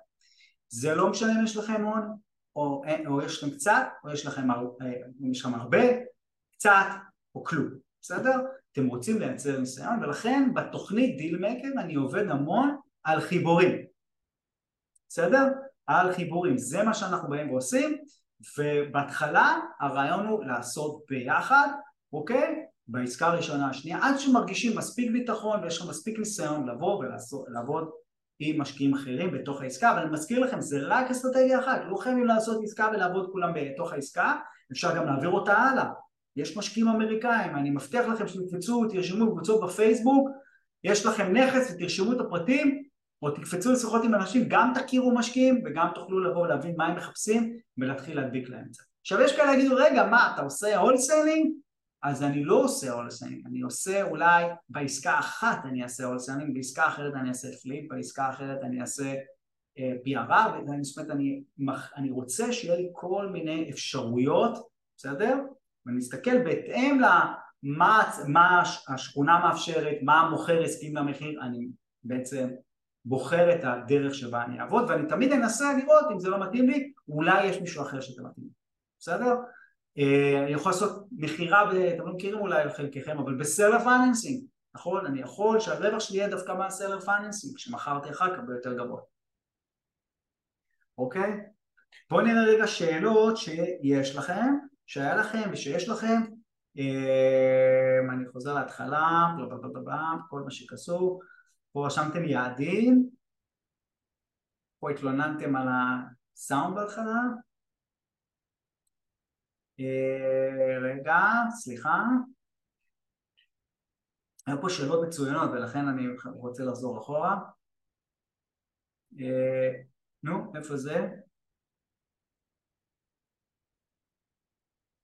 זה לא משנה אם יש לכם הון, או, או יש לכם קצת, או יש לכם, אה, יש לכם הרבה, קצת או כלום, בסדר? אתם רוצים לייצר ניסיון, ולכן בתוכנית דיל מקר אני עובד המון על חיבורים, בסדר? על חיבורים, זה מה שאנחנו באים ועושים, ובהתחלה הרעיון הוא לעשות ביחד, אוקיי? בעסקה הראשונה השנייה, עד שמרגישים מספיק ביטחון ויש לכם מספיק ניסיון לבוא ולעבוד עם משקיעים אחרים בתוך העסקה, אבל אני מזכיר לכם, זה רק אסטרטגיה אחת, לא חייבים לעשות עסקה ולעבוד כולם בתוך העסקה, אפשר גם להעביר אותה הלאה. יש משקיעים אמריקאים, אני מבטיח לכם שתקפצו, תרשמו קבוצות בפייסבוק, יש לכם נכס ותרשמו את הפרטים, או תקפצו לשיחות עם אנשים, גם תכירו משקיעים וגם תוכלו לבוא ולהבין מה הם מחפשים ולהתחיל להדביק להם את זה. עכשיו יש כאלה יגידו, רגע, מה, אתה עושה wholesaling? אז אני לא עושה wholesaling, אני עושה אולי בעסקה אחת אני אעשה wholesaling, בעסקה אחרת אני אעשה flip, בעסקה אחרת אני אעשה אה, BRRR, זאת אומרת אני, אני רוצה שיהיה לי כל מיני אפשרויות, בסדר? ואני אסתכל בהתאם למה מה השכונה מאפשרת, מה המוכר הסכים למחיר, אני בעצם בוחר את הדרך שבה אני אעבוד ואני תמיד אנסה לראות אם זה לא מתאים לי אולי יש מישהו אחר שזה מתאים לי בסדר? אה, אני יכול לעשות מכירה, אתם לא מכירים אולי חלקכם אבל ב seller financing נכון? אני יכול שהרווח שלי יהיה דווקא מה seller financing כשמכרתי אחר כך ביותר גבוה אוקיי? בואו נראה רגע שאלות שיש לכם, שהיה לכם ושיש לכם. אה, אני חוזר להתחלה, כל מה שכסור. פה רשמתם יעדים, פה התלוננתם על הסאונד בהתחלה. אה, רגע, סליחה. היו פה שאלות מצוינות ולכן אני רוצה לחזור אחורה. אה, נו, איפה זה?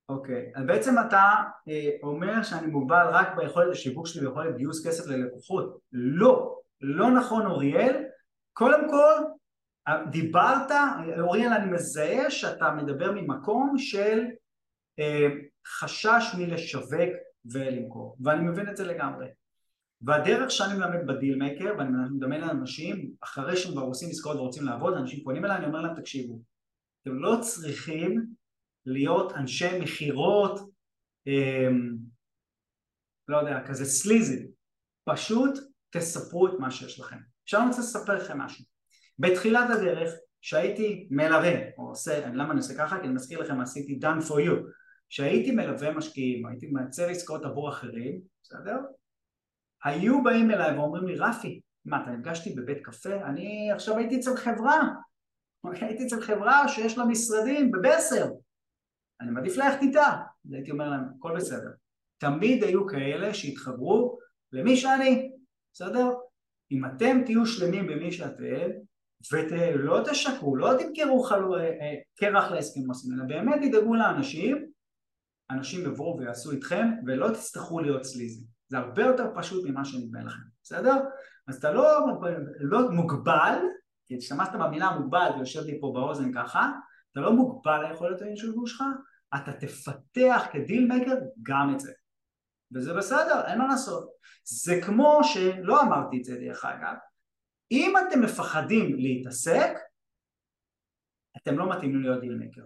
אוקיי, אז בעצם אתה אה, אומר שאני מוגבל רק ביכולת השיווק שלי ויכולת גיוס כסף ללקוחות. לא, לא נכון אוריאל. קודם כל, דיברת, אוריאל אני מזהה שאתה מדבר ממקום של אה, חשש מלשווק ולמכור, ואני מבין את זה לגמרי. והדרך שאני מלמד בדיל מייקר, ואני מדמיין לאנשים, אחרי שהם כבר עושים עסקאות ורוצים לעבוד, אנשים פונים אליי, אני אומר להם, תקשיבו, אתם לא צריכים להיות אנשי מכירות, אה, לא יודע, כזה סליזי, פשוט תספרו את מה שיש לכם. עכשיו אני רוצה לספר לכם משהו. בתחילת הדרך, שהייתי מלווה, או עושה, למה אני עושה ככה? כי אני מזכיר לכם, עשיתי done for you, שהייתי מלווה משקיעים, הייתי מייצר עסקאות עבור אחרים, בסדר? היו באים אליי ואומרים לי, רפי, מה, אתה נפגשתי בבית קפה? אני עכשיו הייתי אצל חברה, הייתי אצל חברה שיש לה משרדים בבסר, אני מעדיף ללכת איתה. הייתי אומר להם, הכל בסדר. תמיד היו כאלה שהתחברו למי שאני, בסדר? אם אתם תהיו שלמים במי שאתם, ולא תשקרו, לא תמכרו חלו, אה, אה, קרח להסכם עושים, אלא באמת תדאגו לאנשים, אנשים יבואו ויעשו איתכם, ולא תצטרכו להיות סליזים. זה הרבה יותר פשוט ממה שנדמה לכם, בסדר? אז אתה לא, לא מוגבל, כי השתמשת במילה מוגבל ויושב לי פה באוזן ככה, אתה לא מוגבל ליכולת היישוב שלך, אתה תפתח כדיל מקר גם את זה. וזה בסדר, אין מה לעשות. זה כמו שלא אמרתי את זה דרך אגב, אם אתם מפחדים להתעסק, אתם לא מתאימים להיות deal maker.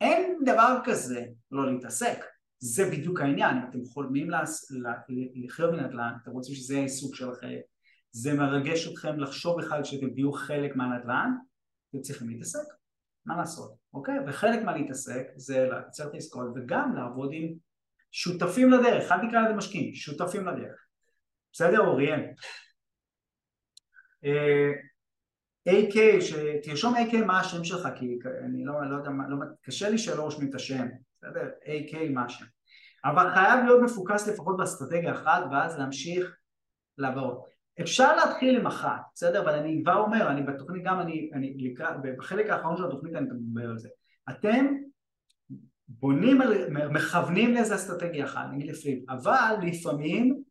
אין דבר כזה לא להתעסק. זה בדיוק העניין, אתם חולמים לחיות בנדל"ן, אתם רוצים שזה יהיה העיסוק שלכם, זה מרגש אתכם לחשוב בכלל שאתם תהיו חלק מהנדל"ן, אתם צריכים להתעסק, מה לעשות, אוקיי? וחלק מהלהתעסק זה לייצר את העסקאות וגם לעבוד עם שותפים לדרך, אל תקרא לזה משקיעים, שותפים לדרך. בסדר אוריאל? אה, AK, שתרשום AK מה השם שלך כי אני לא, לא יודע, לא, קשה לי שלא רושמים את השם בסדר? AK משהו. אבל חייב להיות מפוקס לפחות באסטרטגיה אחת ואז להמשיך לבאות. אפשר להתחיל עם אחת, בסדר? אבל אני כבר אומר, אני בתוכנית גם, אני, אני לקראת, בחלק האחרון של התוכנית אני מדבר על זה. אתם בונים, מכוונים לאיזה אסטרטגיה אחת, נגיד לפעמים, אבל לפעמים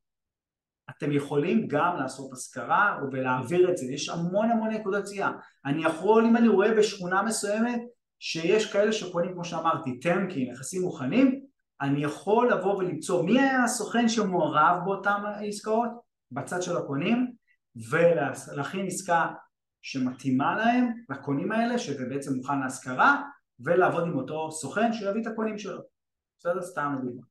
אתם יכולים גם לעשות השכרה ולהעביר את זה, יש המון המון נקודות צייה. אני יכול, אם אני רואה בשכונה מסוימת שיש כאלה שקונים כמו שאמרתי טנקים, נכסים מוכנים, אני יכול לבוא ולמצוא מי היה הסוכן שמעורב באותן עסקאות בצד של הקונים ולהכין עסקה שמתאימה להם, לקונים האלה, שזה בעצם מוכן להשכרה ולעבוד עם אותו סוכן שיביא את הקונים שלו. בסדר? סתם לדוגמה.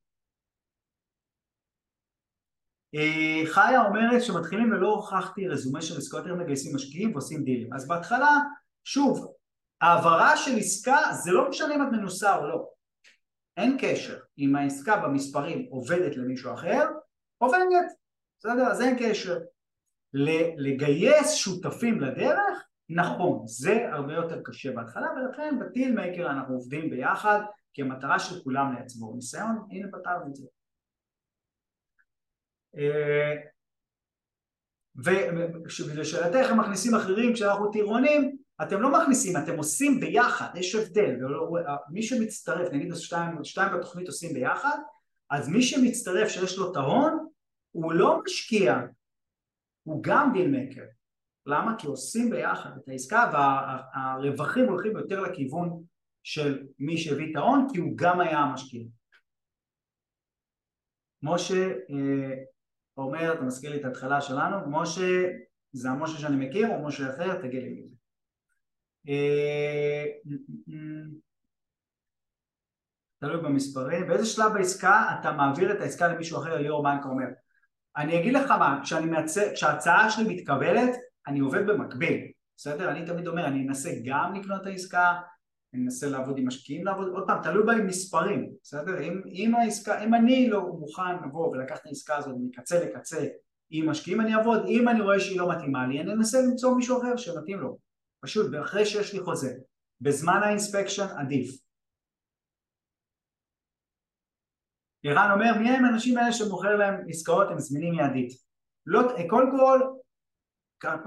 אה, חיה אומרת שמתחילים ולא הוכחתי רזומה של עסקאות הם מגייסים משקיעים ועושים דילים. אז בהתחלה, שוב, העברה של עסקה זה לא משנה אם את מנוסה או לא אין קשר אם העסקה במספרים עובדת למישהו אחר עובדת בסדר? אז אין קשר. לגייס שותפים לדרך נכון זה הרבה יותר קשה בהתחלה ולכן בטיל מייקר אנחנו עובדים ביחד כי המטרה של כולם לצבור ניסיון. הנה פתרנו את זה. אה, ולשאלתך הם מכניסים אחרים כשאנחנו טירונים אתם לא מכניסים, אתם עושים ביחד, יש הבדל, מי שמצטרף, נגיד שתיים, שתיים בתוכנית עושים ביחד, אז מי שמצטרף שיש לו את ההון, הוא לא משקיע, הוא גם דיל מקר. למה? כי עושים ביחד את העסקה והרווחים הולכים יותר לכיוון של מי שהביא את ההון, כי הוא גם היה המשקיע. משה אה, אומר, אתה מזכיר לי את ההתחלה שלנו, משה זה המשה שאני מכיר או משה אחר, תגיד לי מי זה. אה, תלוי במספרים, באיזה שלב בעסקה אתה מעביר את העסקה למישהו אחר, ליאור בנק אומר אני אגיד לך מה, כשאני מעצב, כשההצעה שלי מתקבלת, אני עובד במקביל בסדר? אני תמיד אומר, אני אנסה גם לקנות את העסקה, אני אנסה לעבוד עם משקיעים לעבוד, עוד פעם, תלוי בהם מספרים, בסדר? אם, אם, העסקה, אם אני לא מוכן לבוא ולקח את העסקה הזאת מקצה לקצה עם משקיעים אני אעבוד, אם אני רואה שהיא לא מתאימה לי, אני אנסה למצוא מישהו אחר שמתאים לו, פשוט, ואחרי שיש לי חוזה. בזמן האינספקשן עדיף. ערן אומר, מי הם האנשים האלה שמוכר להם עסקאות, הם זמינים מיידית? לא, קודם כל,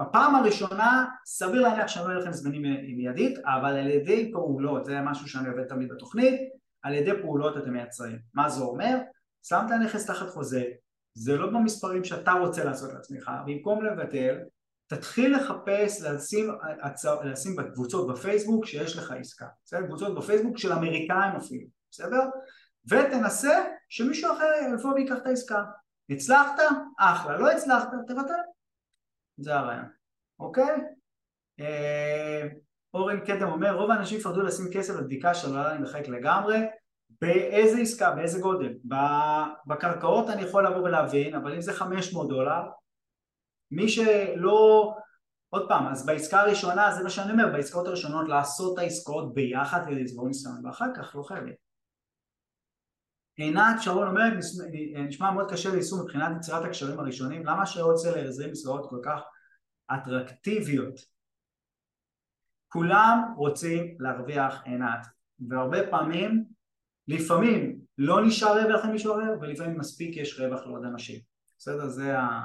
בפעם הראשונה סביר להניח שאני לא אהיה לכם זמינים מיידית, אבל על ידי פעולות, זה משהו שאני עובד תמיד בתוכנית, על ידי פעולות אתם מייצרים. מה זה אומר? שמת נכס תחת חוזה, זה לא במספרים שאתה רוצה לעשות לעצמך, במקום לבטל, תתחיל לחפש, לשים, לשים בקבוצות בפייסבוק שיש לך עסקה, בסדר? קבוצות בפייסבוק של אמריקאים אפילו, בסדר? ותנסה שמישהו אחר יבוא ויקח את העסקה. הצלחת? אחלה, לא הצלחת? תבטל. זה הרעיון, אוקיי? אה, אורן קדם אומר, רוב האנשים יפרדו לשים כסף לבדיקה של עלה מחלק לגמרי, באיזה עסקה, באיזה גודל? בקרקעות אני יכול לבוא ולהבין, אבל אם זה 500 דולר, מי שלא... עוד פעם, אז בעסקה הראשונה, זה מה שאני אומר, בעסקאות הראשונות לעשות את העסקאות ביחד כדי לצבור ניסיון, ואחר כך לא חייבים. עינת שרון אומרת, נשמע מאוד קשה ליישום מבחינת יצירת הקשרים הראשונים, למה שלא יוצא להחזיר מסגרות כל כך אטרקטיביות? כולם רוצים להרוויח עינת, והרבה פעמים, לפעמים לא נשאר רווח למישהו אחר, ולפעמים מספיק יש רווח לעוד אנשים. בסדר? זה ה...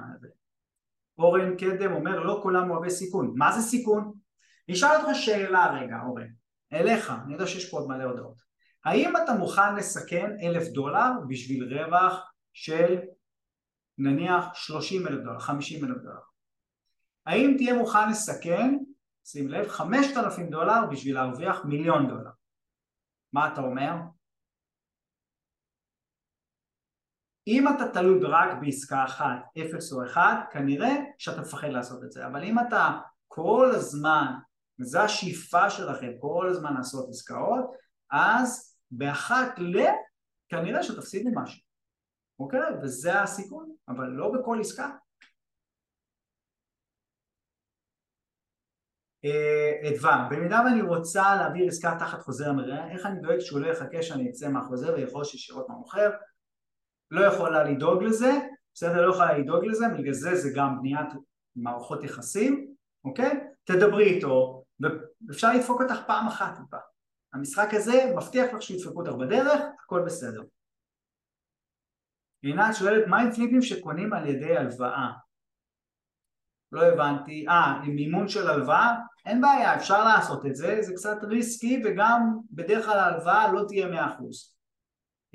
אורן קדם אומר, לא כולם אוהבי סיכון. מה זה סיכון? נשאל אותך שאלה רגע, אורן, אליך, אני יודע שיש פה עוד מלא הודעות. האם אתה מוכן לסכן אלף דולר בשביל רווח של נניח שלושים אלף דולר, חמישים אלף דולר? האם תהיה מוכן לסכן, שים לב, חמשת אלפים דולר בשביל להרוויח מיליון דולר? מה אתה אומר? אם אתה תלוי רק בעסקה אחת, אפס או אחד, כנראה שאתה מפחד לעשות את זה, אבל אם אתה כל הזמן, וזו השאיפה שלכם, כל הזמן לעשות עסקאות, אז באחת ל... כנראה שתפסידו משהו, אוקיי? וזה הסיכון, אבל לא בכל עסקה. אה, אדווה, במידה ואני רוצה להעביר עסקה תחת חוזר המרעה, איך אני דואג שהוא לא יחכה שאני אצא מהחוזר וירכוש ישירות מהמוכר? לא יכולה לדאוג לזה, בסדר? לא יכולה לדאוג לזה, בגלל זה זה גם בניית מערכות יחסים, אוקיי? תדברי איתו, ואפשר לדפוק אותך פעם אחת טיפה. המשחק הזה מבטיח לך שידפקו אותך בדרך, הכל בסדר. עינת שואלת, מה עם פליפים שקונים על ידי הלוואה? לא הבנתי, אה, עם מימון של הלוואה? אין בעיה, אפשר לעשות את זה, זה קצת ריסקי וגם בדרך כלל ההלוואה לא תהיה מאה אחוז.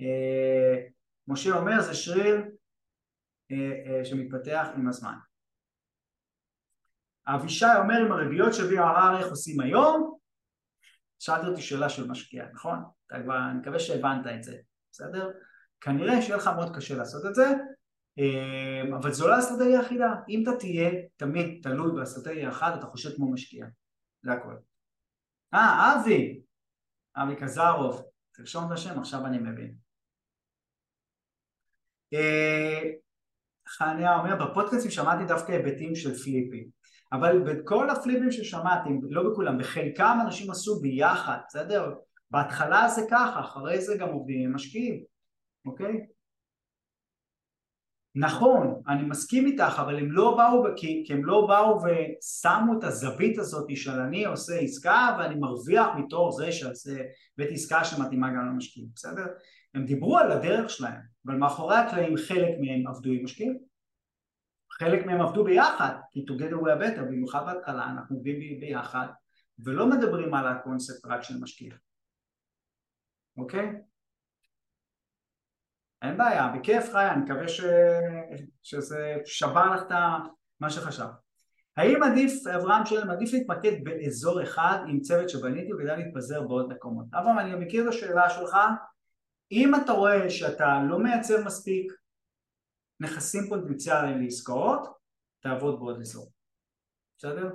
אה, משה אומר, זה שריר אה, אה, שמתפתח עם הזמן. אבישי אומר, עם הריביות VRR איך עושים היום? שאלת אותי שאלה של משקיע, נכון? אתה כבר, אני מקווה שהבנת את זה, בסדר? כנראה שיהיה לך מאוד קשה לעשות את זה, אמ, אבל זו לא האסטרטגיה היחידה. אם אתה תהיה תמיד תלוי באסטרטגיה אחת, אתה חושב כמו משקיע. זה הכל. אה, אבי! אבי קזרוב. תרשום את השם, עכשיו אני מבין. אה, חניה אומר, בפודקאסים שמעתי דווקא היבטים של פליפים. אבל בכל הפליפים ששמעתם, לא בכולם, בחלקם אנשים עשו ביחד, בסדר? בהתחלה זה ככה, אחרי זה גם עובדים עם משקיעים, אוקיי? נכון, אני מסכים איתך, אבל הם לא באו, כי, כי הם לא באו ושמו את הזווית הזאת של אני עושה עסקה ואני מרוויח מתור זה שעושה בית עסקה שמתאימה גם למשקיעים, בסדר? הם דיברו על הדרך שלהם, אבל מאחורי הקלעים חלק מהם עבדו עם משקיעים חלק מהם עבדו ביחד, כי together we are better, במיוחד בהתחלה אנחנו עובדים ביחד ולא מדברים על הקונספט רק של משקיע, אוקיי? אין בעיה, בכיף חיה, אני מקווה ש... שזה שבר לך את מה שחשב. האם עדיף, אברהם שואל, עדיף להתמקד באזור אחד עם צוות שבניתי וכדאי להתפזר בעוד מקומות? אברהם, אני מכיר את השאלה שלך, אם אתה רואה שאתה לא מייצר מספיק נכסים פוטנציאליים לעסקאות, תעבוד בעוד אזור. בסדר?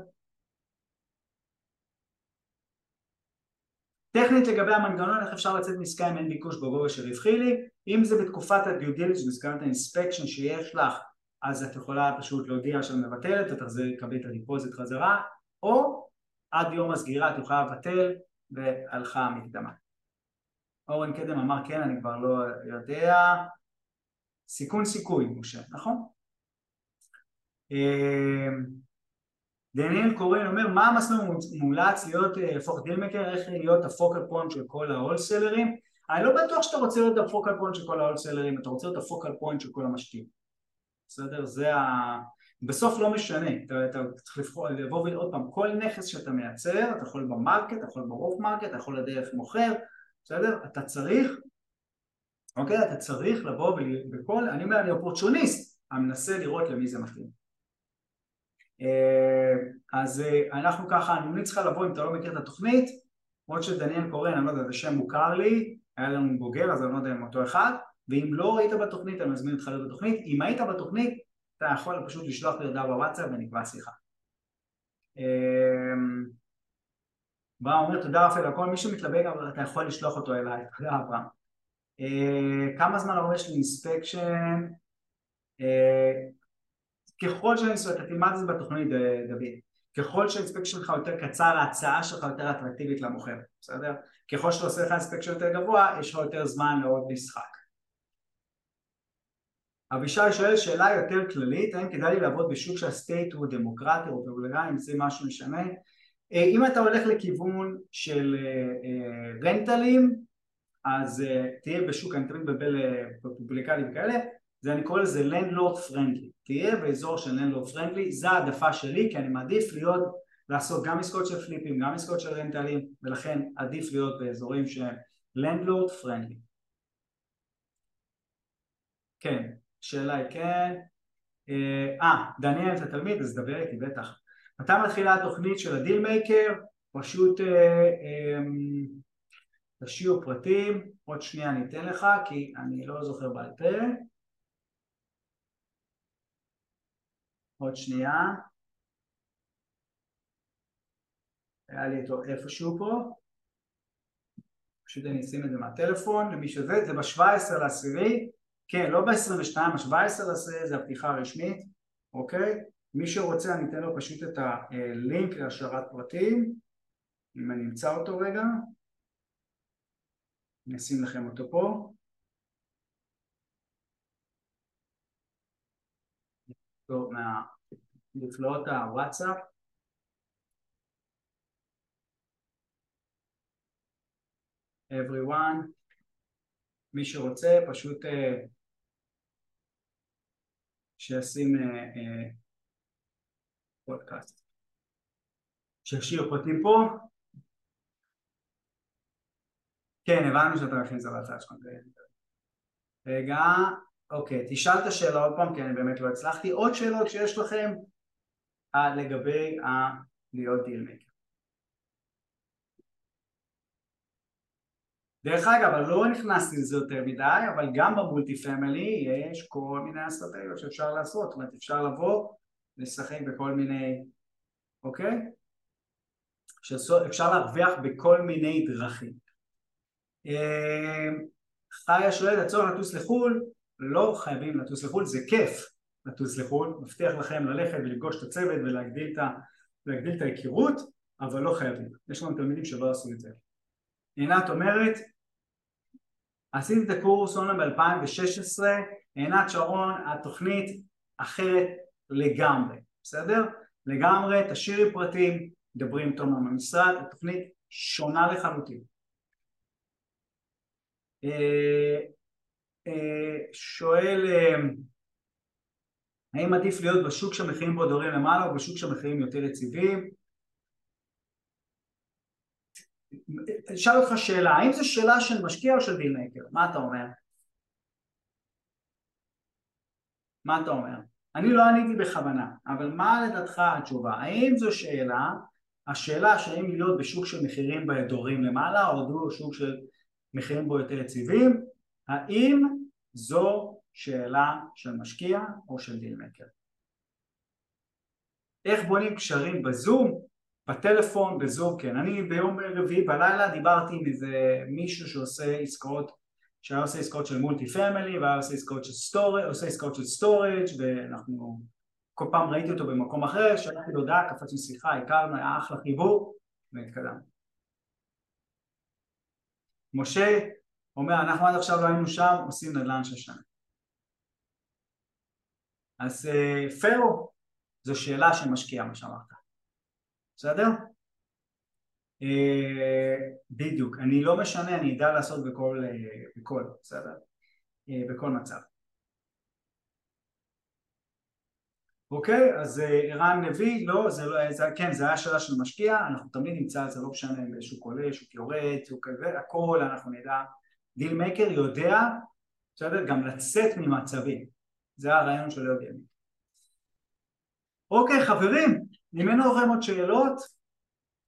טכנית לגבי המנגנון, איך אפשר לצאת מעסקה אם אין ביקוש בגובה שרווחי לי? אם זה בתקופת ה due diligence, גם ה inspection שיש לך, אז את יכולה פשוט להודיע שאת מבטלת, לקבל את ה deposit חזרה, או עד יום הסגירה את יכולה לבטל והלכה המקדמה. אורן קדם אמר כן, אני כבר לא יודע. סיכון סיכוי, משה, נכון? אמ, דניאל קורן אומר מה המסלול מומלץ להיות אה, deal maker, איך להיות ה focal point של כל ה wholesalers אני לא בטוח שאתה רוצה להיות ה focal point של כל ה wholesalers, אתה רוצה להיות ה focal point של כל המשקיעים בסדר? זה ה... בסוף לא משנה, אתה, אתה צריך לבחור, לבוא ועוד פעם, כל נכס שאתה מייצר, אתה יכול ב market, אתה יכול ב off market, אתה יכול לדרך מוכר, בסדר? אתה צריך, אוקיי? אתה צריך לבוא ובכל, אני אומר, אני אופורטוניסט, אני מנסה לראות למי זה מתאים. אה, אז אה, אנחנו ככה, אני צריכה לבוא, אם אתה לא מכיר את התוכנית, למרות שדניאל קורן, אני לא יודע, זה שם מוכר לי, היה לנו בוגר, אז אני לא יודע אם אותו אחד, ואם לא היית בתוכנית, אני מזמין אותך להיות בתוכנית, אם היית בתוכנית, אתה יכול פשוט לשלוח לי הודעה בוואטסאפ ונקבע שיחה. אמ, בא אומר תודה רפאל על כל מי שמתלבט אתה יכול לשלוח אותו אליי, תודה אברהם. אה, כמה זמן הרבה יש לי inspection? אה, ככל שה inspection, תלמד את זה בתוכנית דוד, ככל שה inspection שלך יותר קצר, ההצעה שלך יותר אטרקטיבית למוכר, בסדר? ככל שאתה עושה לך inspection יותר גבוה, יש לך יותר זמן לעוד משחק. אבישי שואל שאלה יותר כללית, האם כדאי לי לעבוד בשוק שה state הוא דמוקרטי או רפובליקני, אם זה משהו משנה? אה, אם אתה הולך לכיוון של רנטלים, אה, אה, אז תהיה בשוק, אני תמיד מבלבל פופוליקלי וכאלה, זה אני קורא לזה landlord friendly, תהיה באזור של landlord friendly, זה העדפה שלי כי אני מעדיף להיות, לעשות גם עסקאות של פליפים, גם עסקאות של רנטלים, ולכן עדיף להיות באזורים של landlord friendly. כן, שאלה היא כן. אה, אה, דניאל אתה תלמיד אז דבר איתי בטח. מתי מתחילה התוכנית של ה deal maker? פשוט אה, אה, תשאירו פרטים, עוד שנייה אני אתן לך כי אני לא זוכר בעל פה. עוד שנייה. היה לי אותו איפשהו פה. פשוט אני אשים את זה מהטלפון למי שזה, זה ב-17 לעשירי כן, לא ב-22, ה-17 לזה זה הפתיחה הרשמית, אוקיי? מי שרוצה אני אתן לו פשוט את הלינק להשארת פרטים, אם אני אמצא אותו רגע, אני אשים לכם אותו פה. מנפלאות הוואטסאפ. everyone, מי שרוצה פשוט אה, שישים אה, אה, פודקאסט. שישאיר פרטים פה. כן, הבנו שאתה מכין את זה להצעה שלך. רגע, אוקיי, תשאל את השאלה עוד פעם, כי אני באמת לא הצלחתי. עוד שאלות שיש לכם לגבי להיות דילמקר. דרך אגב, אני לא נכנסתי לזה יותר מדי, אבל גם במולטי פמילי יש כל מיני אסטרטגיות שאפשר לעשות, זאת אומרת אפשר לבוא, לשחק בכל מיני, אוקיי? שאפשר להרוויח בכל מיני דרכים. אה, חיה שואלת, הצורך לטוס לחו"ל, לא חייבים לטוס לחו"ל, זה כיף לטוס לחו"ל, מבטיח לכם ללכת ולפגוש את הצוות ולהגדיל את ההיכרות, אבל לא חייבים. יש לנו תלמידים שלא עשו את זה. עינת אומרת, עשיתי את הקורס אונליין ב-2016, עינת שרון, התוכנית אחרת לגמרי, בסדר? לגמרי, תשאירי פרטים, דברי עם תומר במשרד, התוכנית שונה לחלוטין. אה, אה, שואל אה, האם עדיף להיות בשוק שהמחירים בו דורים למעלה או בשוק שהמחירים יותר יציבים? אשאל אותך שאלה, האם זו שאלה של משקיע או של דילמקר? מה אתה אומר? מה אתה אומר? אני לא עניתי בכוונה, אבל מה לדעתך התשובה? האם זו שאלה, השאלה שהאם להיות בשוק של מחירים באדורים למעלה או שוק של מחירים בו יותר יציבים, האם זו שאלה של משקיע או של deal maker? איך בונים קשרים בזום? בטלפון, בזום, כן. אני ביום רביעי בלילה דיברתי עם איזה מישהו שעושה עסקאות, שהיה עושה עסקאות של multi family והיה עושה עסקאות של storage, עושה עסקאות של storage ואנחנו כל פעם ראיתי אותו במקום אחר, שלחתי לו הודעה, קפצנו שיחה, הכרנו, היה אחלה חיבור, והתקדמנו. משה אומר, אנחנו עד עכשיו לא היינו שם, עושים נדל"ן של שנה. אז אה, פרו, זו שאלה שמשקיעה, מה שאמרת. בסדר? אה, בדיוק, אני לא משנה, אני אדע לעשות בכל, אה, בכל, בסדר? בכל מצב. אוקיי, אז ערן לוי, לא, זה לא, זה, כן, זה היה שאלה של משקיע, אנחנו תמיד נמצא, זה לא משנה שוק עולה, שוק יורד, שוק כזה, הכל אנחנו נדע. deal maker יודע, בסדר, גם לצאת ממצבים, זה הרעיון של להיות ימין. אוקיי חברים, אם אין לכם עוד שאלות,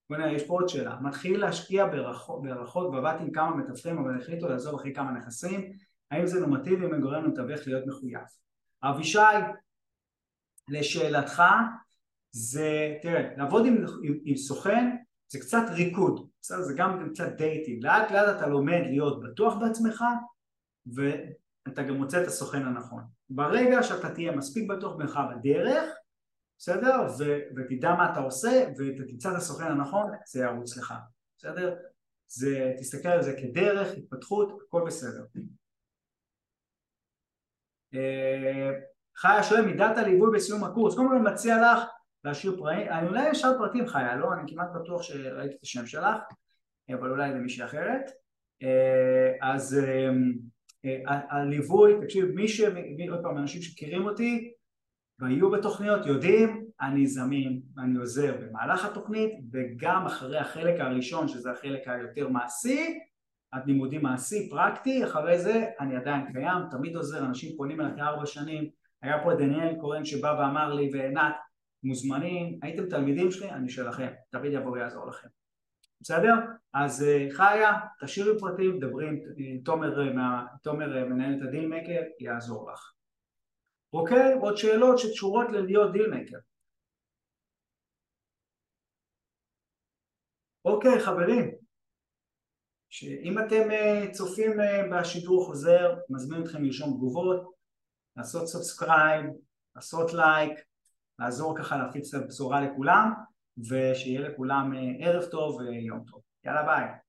בוא נראה, יש פה עוד שאלה. מתחיל להשקיע בהערכות בבת עם כמה מתווכים אבל החליטו לעזוב אחרי כמה נכסים, האם זה נורמטיבי אם גורם למתווך להיות מחויב? אבישי, לשאלתך, זה, תראה, לעבוד עם, עם, עם סוכן זה קצת ריקוד, בסדר? זה גם קצת dating, לאט לאט אתה לומד להיות בטוח בעצמך ואתה גם מוצא את הסוכן הנכון. ברגע שאתה תהיה מספיק בטוח בעצמך בדרך, בסדר? ו- ותדע מה אתה עושה ותמצא את הסוכן הנכון, זה ירוץ לך, בסדר? זה, תסתכל על זה כדרך, התפתחות, הכל בסדר. אה, חיה שואל מידת הליווי בסיום הקורס, קודם כל אני מציע לך להשאיר פרטים, אני אולי אשאר פרטים חיה, לא? אני כמעט בטוח שראיתי את השם שלך, אבל אולי זה מישהי אחרת. אה, אז אה, הליווי, תקשיב, מי ש... עוד פעם, אנשים שמכירים אותי והיו בתוכניות יודעים, אני זמין, אני עוזר במהלך התוכנית וגם אחרי החלק הראשון שזה החלק היותר מעשי, הלימודים מעשי, פרקטי, אחרי זה אני עדיין קיים, תמיד עוזר, אנשים פונים אליי כארבע שנים, היה פה דניאל קורן שבא ואמר לי ועינת מוזמנים, הייתם תלמידים שלי, אני שלכם, תמיד יבוא ויעזור לכם. בסדר? אז אה, חיה, תשאירי פרטים, דברי עם תומר, אה, תומר אה, מנהל את הדילמקר, יעזור לך. אוקיי? עוד שאלות שקשורות ללהיות דילמקר. אוקיי חברים, שאם אתם צופים בשידור חוזר, מזמין אתכם לרשום תגובות, לעשות subscribe, לעשות לייק, לעזור ככה להפיץ את הבשורה לכולם ושיהיה לכולם ערב טוב ויום טוב. יאללה ביי.